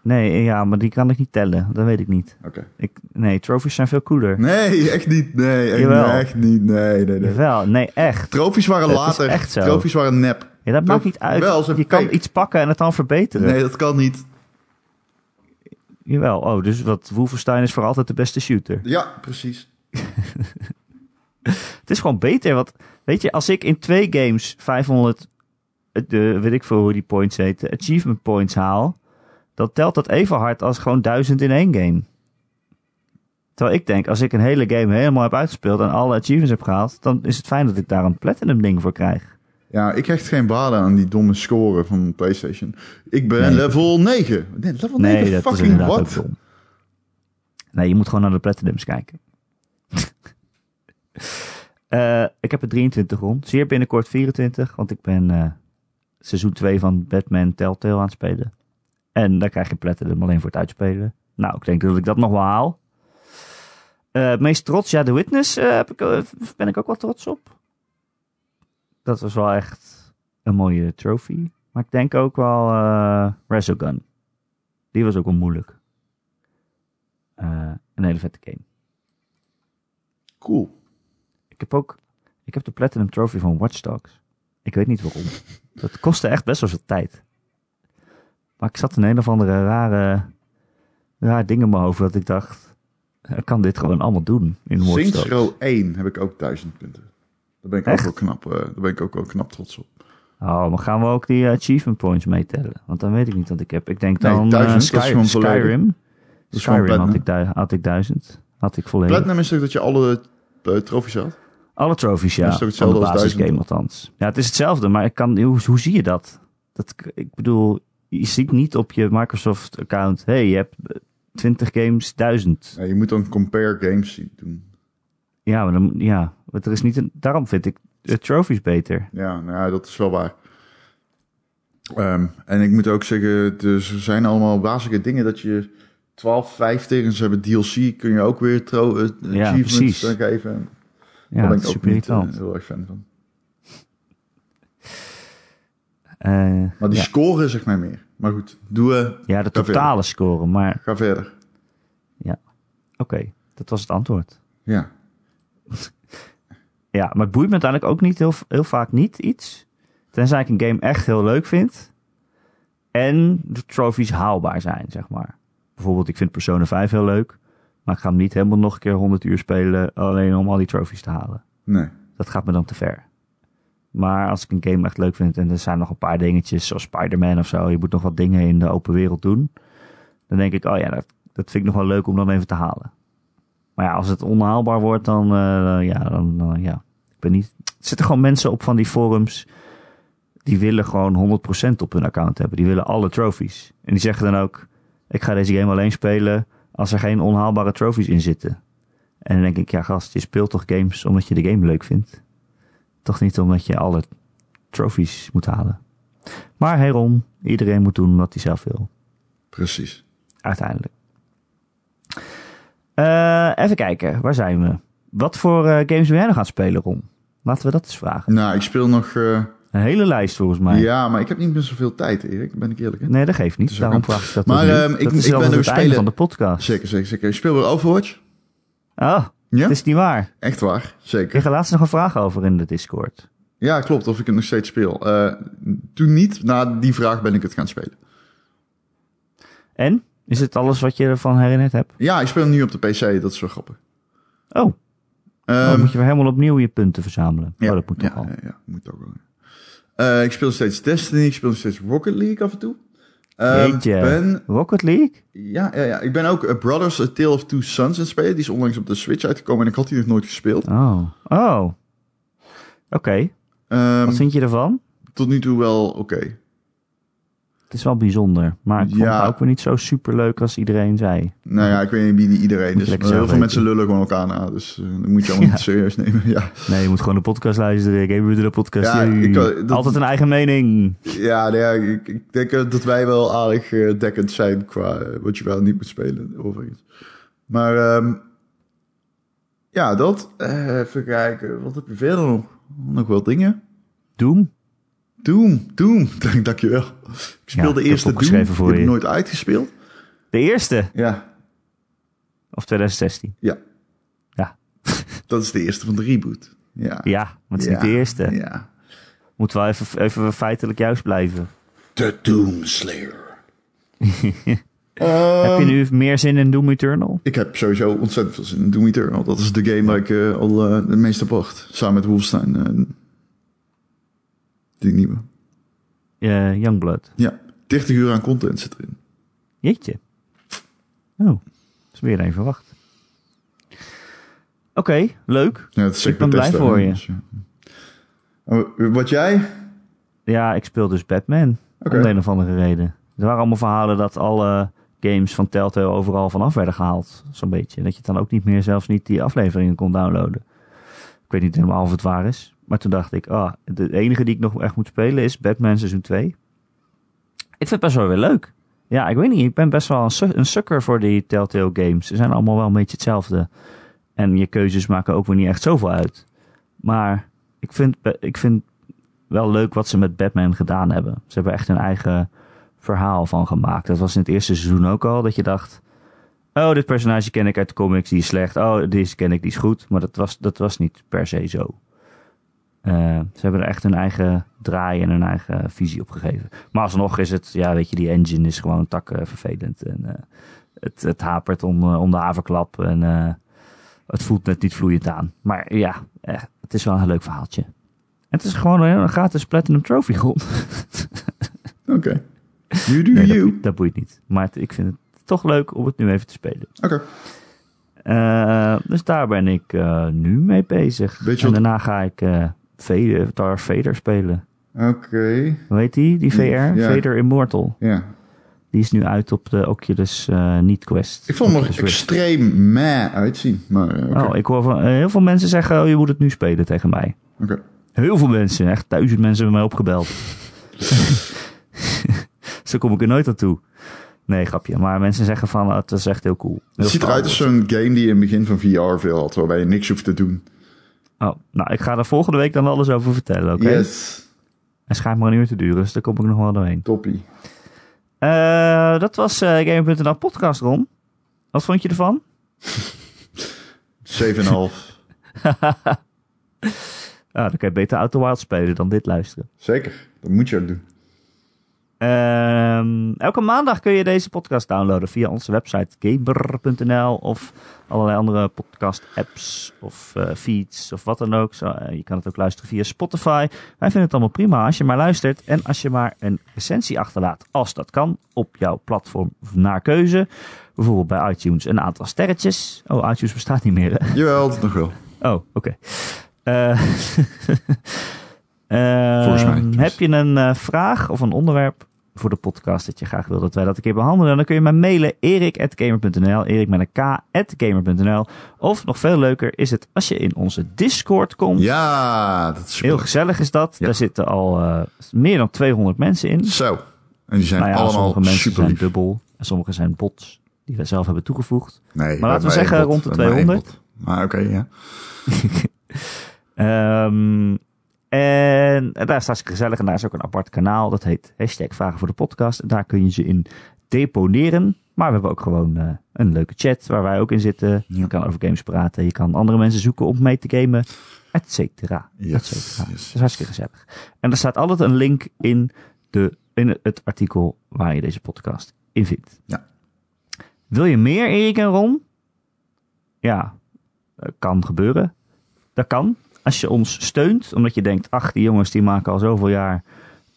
Speaker 1: Nee, ja, maar die kan ik niet tellen. Dat weet ik niet.
Speaker 2: Oké.
Speaker 1: Ik, nee, trophies zijn veel cooler.
Speaker 2: Nee, echt niet. Nee, echt,
Speaker 1: Jawel.
Speaker 2: echt niet. Nee, nee, nee.
Speaker 1: Jawel, nee, echt.
Speaker 2: Trofies waren later.
Speaker 1: echt zo.
Speaker 2: Trofies waren nep.
Speaker 1: Ja, dat maakt niet uit.
Speaker 2: Wel,
Speaker 1: je kan iets pakken en het dan verbeteren.
Speaker 2: Nee, dat kan niet.
Speaker 1: Jawel, oh, dus wat Wolfenstein is voor altijd de beste shooter.
Speaker 2: Ja, precies.
Speaker 1: Het is gewoon beter, want weet je, als ik in twee games 500, eh, de, weet ik veel hoe die points heten, achievement points haal, dan telt dat even hard als gewoon 1000 in één game. Terwijl ik denk, als ik een hele game helemaal heb uitgespeeld en alle achievements heb gehaald, dan is het fijn dat ik daar een platinum ding voor krijg.
Speaker 2: Ja, ik hecht geen waarde aan die domme score van PlayStation. Ik ben
Speaker 1: Nee.
Speaker 2: level 9. Nee, level 9,
Speaker 1: Nee, dat is
Speaker 2: fucking wat?
Speaker 1: Nee, je moet gewoon naar de platinums kijken. Eh, ik heb er 23 rond. Zeer binnenkort 24, want ik ben eh, seizoen 2 van Batman Telltale aan het spelen. En daar krijg je platinum alleen voor het uitspelen. Nou, ik denk dat ik dat nog wel haal. Eh, het meest trots, ja, The Witness eh, heb ik, eh, ben ik ook wel trots op. Dat was wel echt een mooie trophy. Maar ik denk ook wel Resogun. Die was ook wel moeilijk. Een hele vette game.
Speaker 2: Cool.
Speaker 1: Ik heb ook ik heb de Platinum Trophy van Watch Dogs. Ik weet niet waarom. Dat kostte echt best wel veel tijd. Maar ik zat in een of andere rare ja, dingen in mijn hoofd dat ik dacht, ik kan dit gewoon allemaal doen in Watch
Speaker 2: Saints
Speaker 1: Dogs.
Speaker 2: Row 1 heb ik ook 1000 punten. Daar ben ik ook wel knap, eh, daar ben ik ook wel knap trots op.
Speaker 1: Oh, maar gaan we ook die achievement points meetellen? Want dan weet ik niet wat ik heb. Ik denk
Speaker 2: Nee,
Speaker 1: dan eh,
Speaker 2: 1000, dat is
Speaker 1: Sky-
Speaker 2: gewoon volledig.
Speaker 1: Skyrim. Skyrim had ik, had ik duizend. Had ik volledig.
Speaker 2: Platinum is toch dat je alle uh, trofies had?
Speaker 1: Alle trophies, ja.
Speaker 2: Dat is
Speaker 1: de
Speaker 2: hetzelfde
Speaker 1: basisgame
Speaker 2: 1000?
Speaker 1: althans. Ja, het is hetzelfde, maar ik kan, hoe, hoe zie je dat? dat? Ik bedoel, je ziet niet op je Microsoft-account... hey, je hebt eh, 20 games, 1000.
Speaker 2: Ja, je moet dan compare games doen.
Speaker 1: Ja, maar dan, ja, want er is niet een, daarom vind ik de trophies beter.
Speaker 2: Ja, nou ja, dat is wel waar. Ehm, en ik moet ook zeggen, dus er zijn allemaal basische dingen dat je 12, 15 en ze hebben DLC, kun je ook weer tro- eh,
Speaker 1: Ja,
Speaker 2: achievements eh, geven.
Speaker 1: Ja,
Speaker 2: Daar ben ik ook niet
Speaker 1: irritant.
Speaker 2: heel erg fan van.
Speaker 1: Eh,
Speaker 2: Maar die
Speaker 1: ja.
Speaker 2: scoren zegt mij meer. Maar goed, doe, eh,
Speaker 1: ja, de totale score, maar
Speaker 2: ga verder.
Speaker 1: oké, dat was het antwoord.
Speaker 2: Ja,
Speaker 1: Ja, maar het boeit me uiteindelijk ook niet heel, heel vaak niet iets. Tenzij ik een game echt heel leuk vind. En de trophies haalbaar zijn, zeg maar. Bijvoorbeeld, ik vind Persona 5 heel leuk. Maar ik ga hem niet helemaal nog een keer 100 uur spelen. Alleen om al die trophies te halen.
Speaker 2: nee.
Speaker 1: Dat gaat me dan te ver. Maar als ik een game echt leuk vind en er zijn nog een paar dingetjes, zoals Spider-Man of zo, je moet nog wat dingen in de open wereld doen, dan denk ik, oh ja, dat, vind ik nog wel leuk om dan even te halen. Maar ja, als het onhaalbaar wordt, dan, eh, ja, dan, dan, ja, ik ben niet. Er zitten gewoon mensen op van die forums, die willen gewoon 100% op hun account hebben. Die willen alle trophies. En die zeggen dan ook, ik ga deze game alleen spelen als er geen onhaalbare trophies in zitten. En dan denk ik, ja gast, je speelt toch games omdat je de game leuk vindt? Toch niet omdat je alle trophies moet halen. Maar herom, iedereen moet doen wat hij zelf wil.
Speaker 2: Precies.
Speaker 1: Uiteindelijk. Eh, even kijken, waar zijn we? Wat voor eh, games ben jij nog aan het spelen, Ron? Laten we dat eens vragen.
Speaker 2: Nou, ik speel nog... eh,
Speaker 1: Een hele lijst volgens mij.
Speaker 2: ja, maar ik heb niet meer zoveel tijd, Erik. Ben ik eerlijk. hè?
Speaker 1: Nee, dat geeft niet.
Speaker 2: ook
Speaker 1: Daarom vraag ik dat
Speaker 2: Maar,
Speaker 1: nu.
Speaker 2: ehm, ik-
Speaker 1: dat
Speaker 2: ik ben
Speaker 1: einde
Speaker 2: spelen-
Speaker 1: van de podcast.
Speaker 2: Zeker, zeker, zeker. Ik speel weer Overwatch.
Speaker 1: Ah,
Speaker 2: Ja?
Speaker 1: het is niet waar.
Speaker 2: Echt waar.
Speaker 1: Ik
Speaker 2: Zeker.
Speaker 1: kreeg er laatst nog een vraag over in de Discord.
Speaker 2: Ja, klopt. Of ik het nog steeds speel. Eh, toen niet. Na die vraag ben ik het gaan spelen.
Speaker 1: En? Is het alles wat je ervan herinnerd hebt?
Speaker 2: Ja, ik speel hem nu op de PC. Dat is wel grappig.
Speaker 1: Oh, oh,
Speaker 2: Ehm,
Speaker 1: dan moet je weer helemaal opnieuw je punten verzamelen.
Speaker 2: ja,
Speaker 1: oh, dat moet
Speaker 2: ja,
Speaker 1: toch al.
Speaker 2: Ja, ja, moet ook wel. Eh, ik speel steeds Destiny. Ik speel nog steeds Rocket League af en toe.
Speaker 1: Jeetje.
Speaker 2: ben,
Speaker 1: Rocket League?
Speaker 2: ja, ja, ja, ik ben ook eh, Brothers A Tale of Two Sons het spelen. Die is onlangs op de Switch uitgekomen en ik had die nog nooit gespeeld.
Speaker 1: Oh. Oh. Oké.
Speaker 2: Ehm,
Speaker 1: Wat vind je ervan?
Speaker 2: tot nu toe wel oké.
Speaker 1: Het is wel bijzonder. Maar ik vond
Speaker 2: Ja.
Speaker 1: het ook weer niet zo super leuk als iedereen zei.
Speaker 2: Nou ja, ik weet niet wie die iedereen is. Maar heel veel mensen lullen gewoon elkaar na. Dus eh, dat moet je allemaal
Speaker 1: Ja.
Speaker 2: niet serieus nemen. Ja.
Speaker 1: Nee, je moet gewoon de podcast luisteren. Gamer de podcast.
Speaker 2: Ja, ik dat-
Speaker 1: Altijd een eigen mening.
Speaker 2: Ja, nou ja ik, ik denk dat wij wel aardig eh, dekkend zijn qua eh, wat je wel niet moet spelen, overigens. Maar ehm, ja, dat. even kijken, wat heb je verder nog? Nog wel dingen?
Speaker 1: Doom?
Speaker 2: Doom, Doom, dank, dankjewel. Ik speel
Speaker 1: Ja,
Speaker 2: de eerste Doom,
Speaker 1: voor
Speaker 2: heb
Speaker 1: je.
Speaker 2: nooit uitgespeeld.
Speaker 1: De eerste?
Speaker 2: Ja,
Speaker 1: Of 2016?
Speaker 2: ja.
Speaker 1: Ja.
Speaker 2: Dat is de eerste van de reboot. Ja,
Speaker 1: Ja, maar het is
Speaker 2: Ja,
Speaker 1: niet de eerste.
Speaker 2: Ja.
Speaker 1: Moet wel even, even feitelijk juist blijven.
Speaker 2: De Doomslayer.
Speaker 1: Heb je nu meer zin in Doom Eternal?
Speaker 2: Ik heb sowieso ontzettend veel zin in Doom Eternal. Dat is de game waar ik eh, al eh, het meest op wacht. Samen met Wolfenstein. eh, die nieuwe.
Speaker 1: Eh, Youngblood.
Speaker 2: Ja, 30 uur aan content zit erin.
Speaker 1: Jeetje. Oh, dat is weer even wacht. Oké, leuk.
Speaker 2: Ja, het is
Speaker 1: Ik ben blij voor je.
Speaker 2: dus, ja. Oh, Wat jij?
Speaker 1: Ja, ik speel dus Batman. Om de een of andere reden. Er waren allemaal verhalen dat alle games van Telltale overal vanaf werden gehaald. Zo'n beetje. Dat je dan ook niet meer, zelfs niet die afleveringen kon downloaden. Ik weet niet helemaal of het waar is. Maar toen dacht ik, ah, de enige die ik nog echt moet spelen is Batman seizoen 2. Ik vind het best wel weer leuk. Ja, ik weet niet. Ik ben best wel een, een sukker voor die Telltale games. Ze zijn allemaal wel een beetje hetzelfde. En je keuzes maken ook weer niet echt zoveel uit. Maar ik vind, ik vind wel leuk wat ze met Batman gedaan hebben. Ze hebben echt een eigen verhaal van gemaakt. Dat was in het eerste seizoen ook al. Dat je dacht, oh, dit personage ken ik uit de comics, die is slecht. Oh, deze ken ik, die is goed. Maar dat was, dat was niet per se zo. Eh, ze hebben er echt hun eigen draai en hun eigen visie op gegeven. Maar alsnog is het, ja, weet je, die engine is gewoon takken vervelend. En eh, het, het hapert om, eh, om de haverklap en eh, het voelt net niet vloeiend aan. Maar ja, eh, het is wel een leuk verhaaltje. En het is gewoon een gratis Platinum Trophy grond.
Speaker 2: Oké. You do
Speaker 1: Nee,
Speaker 2: you.
Speaker 1: boeit, dat boeit niet. Maar het- ik vind het toch leuk om het nu even te spelen.
Speaker 2: Oké.
Speaker 1: Eh, dus daar ben ik eh, nu mee bezig. En daarna ga ik eh Vader, Vader spelen.
Speaker 2: Oké.
Speaker 1: Heet die? Die VR?
Speaker 2: Ja.
Speaker 1: Vader Immortal.
Speaker 2: Ja.
Speaker 1: Die is nu uit op de Oculus eh niet Quest.
Speaker 2: Ik vond hem er extreem meh uitzien. Maar eh.
Speaker 1: Oh, ik hoor van eh, heel veel mensen zeggen, oh, je moet het nu spelen tegen mij.
Speaker 2: Oké.
Speaker 1: Heel veel mensen, echt duizend mensen hebben mij opgebeld. Zo kom ik er nooit aan toe. Nee, grapje. Maar mensen zeggen van, oh, het is echt heel cool. Heel
Speaker 2: Het ziet eruit als zo'n game die je in het begin van VR veel had, waarbij je niks hoeft te doen.
Speaker 1: Oh, nou, ik ga er volgende week dan alles over vertellen, oké?
Speaker 2: Yes.
Speaker 1: En schijnt maar een uur te duren, dus daar kom ik nog wel doorheen.
Speaker 2: Toppie.
Speaker 1: Eh, dat was eh Gamer.nl podcast, Ron. Wat vond je ervan?
Speaker 2: 7,5.
Speaker 1: Ah, dan kan je beter Outer Wild spelen dan dit luisteren.
Speaker 2: Zeker. Dat moet je ook doen.
Speaker 1: Ehm, elke maandag kun je deze podcast downloaden via onze website gamer.nl of allerlei andere podcast apps of eh, feeds of wat dan ook. Zo, eh, je kan het ook luisteren via Spotify. Wij vinden het allemaal prima als je maar luistert en als je maar een recensie achterlaat, als dat kan, op jouw platform naar keuze. Bijvoorbeeld bij iTunes een aantal sterretjes. Oh, iTunes bestaat niet meer. hè?
Speaker 2: Jawel, nog wel.
Speaker 1: Oh, oké. Eh,
Speaker 2: Volgens mij,
Speaker 1: ehm,
Speaker 2: dus.
Speaker 1: Heb je een vraag of een onderwerp voor de podcast dat je graag wil dat wij dat een keer behandelen? Dan kun je mij mailen erik.gamer.nl, erik met een k.gamer.nl. Of nog veel leuker is het als je in onze Discord komt.
Speaker 2: Ja, dat is.
Speaker 1: Heel gezellig is dat.
Speaker 2: Ja.
Speaker 1: Daar zitten al eh, meer dan 200 mensen in.
Speaker 2: Zo. En die zijn
Speaker 1: Nou ja,
Speaker 2: allemaal
Speaker 1: sommige mensen
Speaker 2: super
Speaker 1: zijn dubbel en sommige zijn bots die we zelf hebben toegevoegd.
Speaker 2: Nee,
Speaker 1: Maar laten we zeggen
Speaker 2: bot.
Speaker 1: rond de
Speaker 2: We hebben één
Speaker 1: 200.
Speaker 2: bot. Maar oké, ja.
Speaker 1: Ehm, en daar is hartstikke gezellig. En daar is ook een apart kanaal. Dat heet hashtag Vragen voor de Podcast. En daar kun je ze in deponeren. Maar we hebben ook gewoon eh, een leuke chat waar wij ook in zitten.
Speaker 2: Ja.
Speaker 1: Je kan over games praten. Je kan andere mensen zoeken om mee te gamen. Et cetera. et
Speaker 2: Yes,
Speaker 1: cetera.
Speaker 2: yes.
Speaker 1: Dat is hartstikke gezellig. En er staat altijd een link in, de, in het artikel waar je deze podcast in vindt.
Speaker 2: Ja.
Speaker 1: Wil je meer, Erik en Ron? Ja, dat kan gebeuren. Dat kan. Als je ons steunt, omdat je denkt, ach, die jongens die maken al zoveel jaar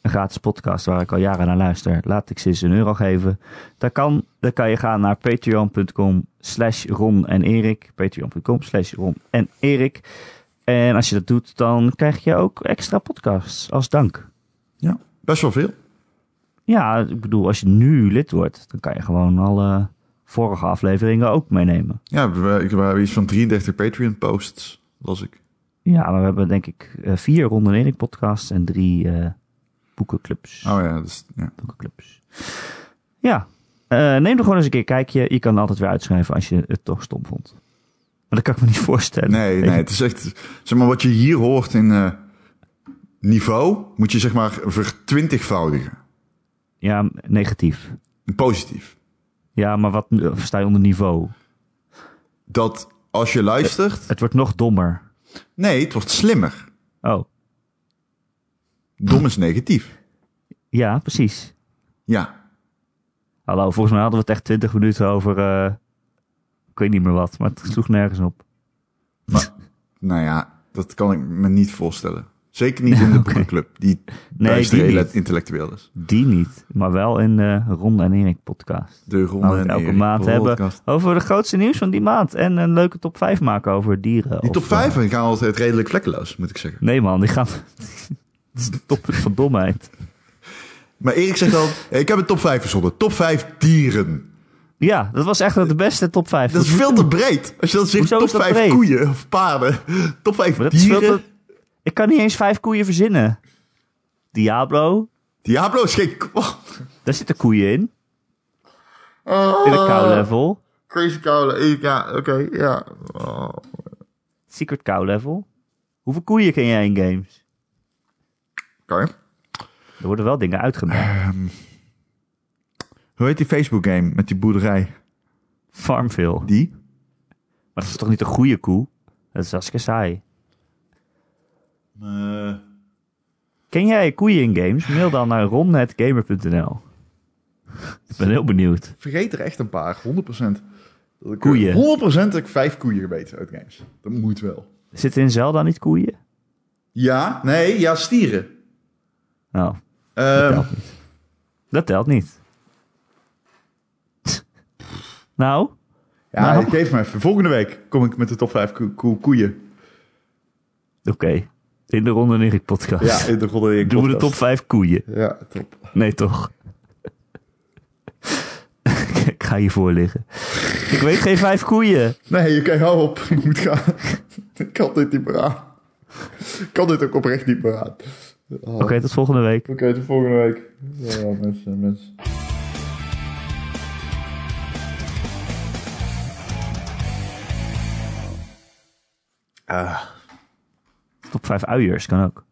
Speaker 1: een gratis podcast waar ik al jaren naar luister. Laat ik ze eens een euro geven. Dat kan. Dan kan je gaan naar patreon.com slash Ron en Erik. Patreon.com slash Ron en Erik. En als je dat doet, dan krijg je ook extra podcasts als dank.
Speaker 2: Ja, best wel veel.
Speaker 1: Ja, ik bedoel, als je nu lid wordt, dan kan je gewoon alle vorige afleveringen ook meenemen.
Speaker 2: Ja, we, ik- we hebben iets van 33 Patreon posts, las ik.
Speaker 1: Ja, maar we hebben denk ik eh, vier Ron en Erik podcasts en drie eh, boekenclubs.
Speaker 2: Oh ja, dus, ja.
Speaker 1: boekenclubs. Ja, eh, neem er gewoon eens een keer kijkje. Je kan altijd weer uitschrijven als je het toch stom vond. Maar dat kan ik me niet voorstellen.
Speaker 2: Nee, nee, het is echt... Zeg maar, wat je hier hoort in niveau, moet je zeg maar vertwintigvoudigen.
Speaker 1: Ja, negatief.
Speaker 2: Positief.
Speaker 1: Ja, maar wat versta je onder niveau?
Speaker 2: Dat als je luistert...
Speaker 1: Het wordt nog dommer.
Speaker 2: Nee, het wordt slimmer.
Speaker 1: Oh,
Speaker 2: Dom is negatief.
Speaker 1: ja, precies.
Speaker 2: Ja.
Speaker 1: Hallo, volgens mij hadden we het echt 20 minuten over. eh, ik weet niet meer wat, maar het sloeg nergens op.
Speaker 2: Nou ja, dat kan ik me niet voorstellen. Zeker niet in de boekenclub, die
Speaker 1: Nee, die
Speaker 2: intellectueel is.
Speaker 1: Die niet, maar wel in de Ron en Erik podcast.
Speaker 2: De Ronde
Speaker 1: Nou,
Speaker 2: en
Speaker 1: elke
Speaker 2: Erik
Speaker 1: maand hebben over de grootste nieuws van die maand. En een leuke top 5 maken over dieren.
Speaker 2: Die top 5
Speaker 1: eh,
Speaker 2: gaan altijd redelijk vlekkeloos, moet ik zeggen.
Speaker 1: nee man, die gaan... Dat is de top van domheid.
Speaker 2: Maar Erik zegt al, ik heb een top 5 verzonnen. Top 5 dieren.
Speaker 1: Ja, dat was echt de beste top 5.
Speaker 2: Dat is veel te breed. Als je dan zegt
Speaker 1: Hoezo
Speaker 2: top
Speaker 1: is dat
Speaker 2: 5
Speaker 1: breed?
Speaker 2: koeien of paarden. Top 5
Speaker 1: Maar dat is veel
Speaker 2: dieren.
Speaker 1: te- Ik kan niet eens vijf koeien verzinnen. Diablo,
Speaker 2: Diablo is geen... Oh,
Speaker 1: daar zitten koeien in. In de cow level.
Speaker 2: Crazy cow. Ja, oké, ja. Oh.
Speaker 1: Secret cow level. Hoeveel koeien ken jij in games?
Speaker 2: Oké.
Speaker 1: Er worden wel dingen uitgemaakt.
Speaker 2: Ehm, hoe heet die Facebook game met die boerderij?
Speaker 1: Farmville.
Speaker 2: Die?
Speaker 1: Maar dat is toch niet een goede koe? Dat is hartstikke saai.
Speaker 2: Eh,
Speaker 1: Ken jij koeien in games? Mail dan naar ron.gamer.nl Ik ben heel benieuwd.
Speaker 2: vergeet er echt een paar, 100%. Dat ik,
Speaker 1: Koeien.
Speaker 2: 100% dat ik vijf koeien weet uit games. Dat moet wel.
Speaker 1: Zitten in Zelda niet koeien?
Speaker 2: Ja, nee, ja, stieren.
Speaker 1: Nou, dat
Speaker 2: Ehm,
Speaker 1: telt niet. Dat telt niet. nou,
Speaker 2: ja,
Speaker 1: Nou.
Speaker 2: geef me even. Volgende week kom ik met de top 5 koe- koe- koeien.
Speaker 1: oké. In de Ronde Erik podcast.
Speaker 2: Ja, in de Golden
Speaker 1: Doen we de top 5 koeien?
Speaker 2: Ja, top.
Speaker 1: Nee, toch? ik ga hiervoor liggen. Ik weet geen vijf koeien.
Speaker 2: Nee, oké, hou op. Ik moet gaan. ik kan dit niet meer aan. Ik kan dit ook oprecht niet meer aan. Oh.
Speaker 1: Oké, tot volgende week.
Speaker 2: Oké, tot volgende week. Ja, mensen, mensen. Ah.
Speaker 1: Top 5 uiers kan ook.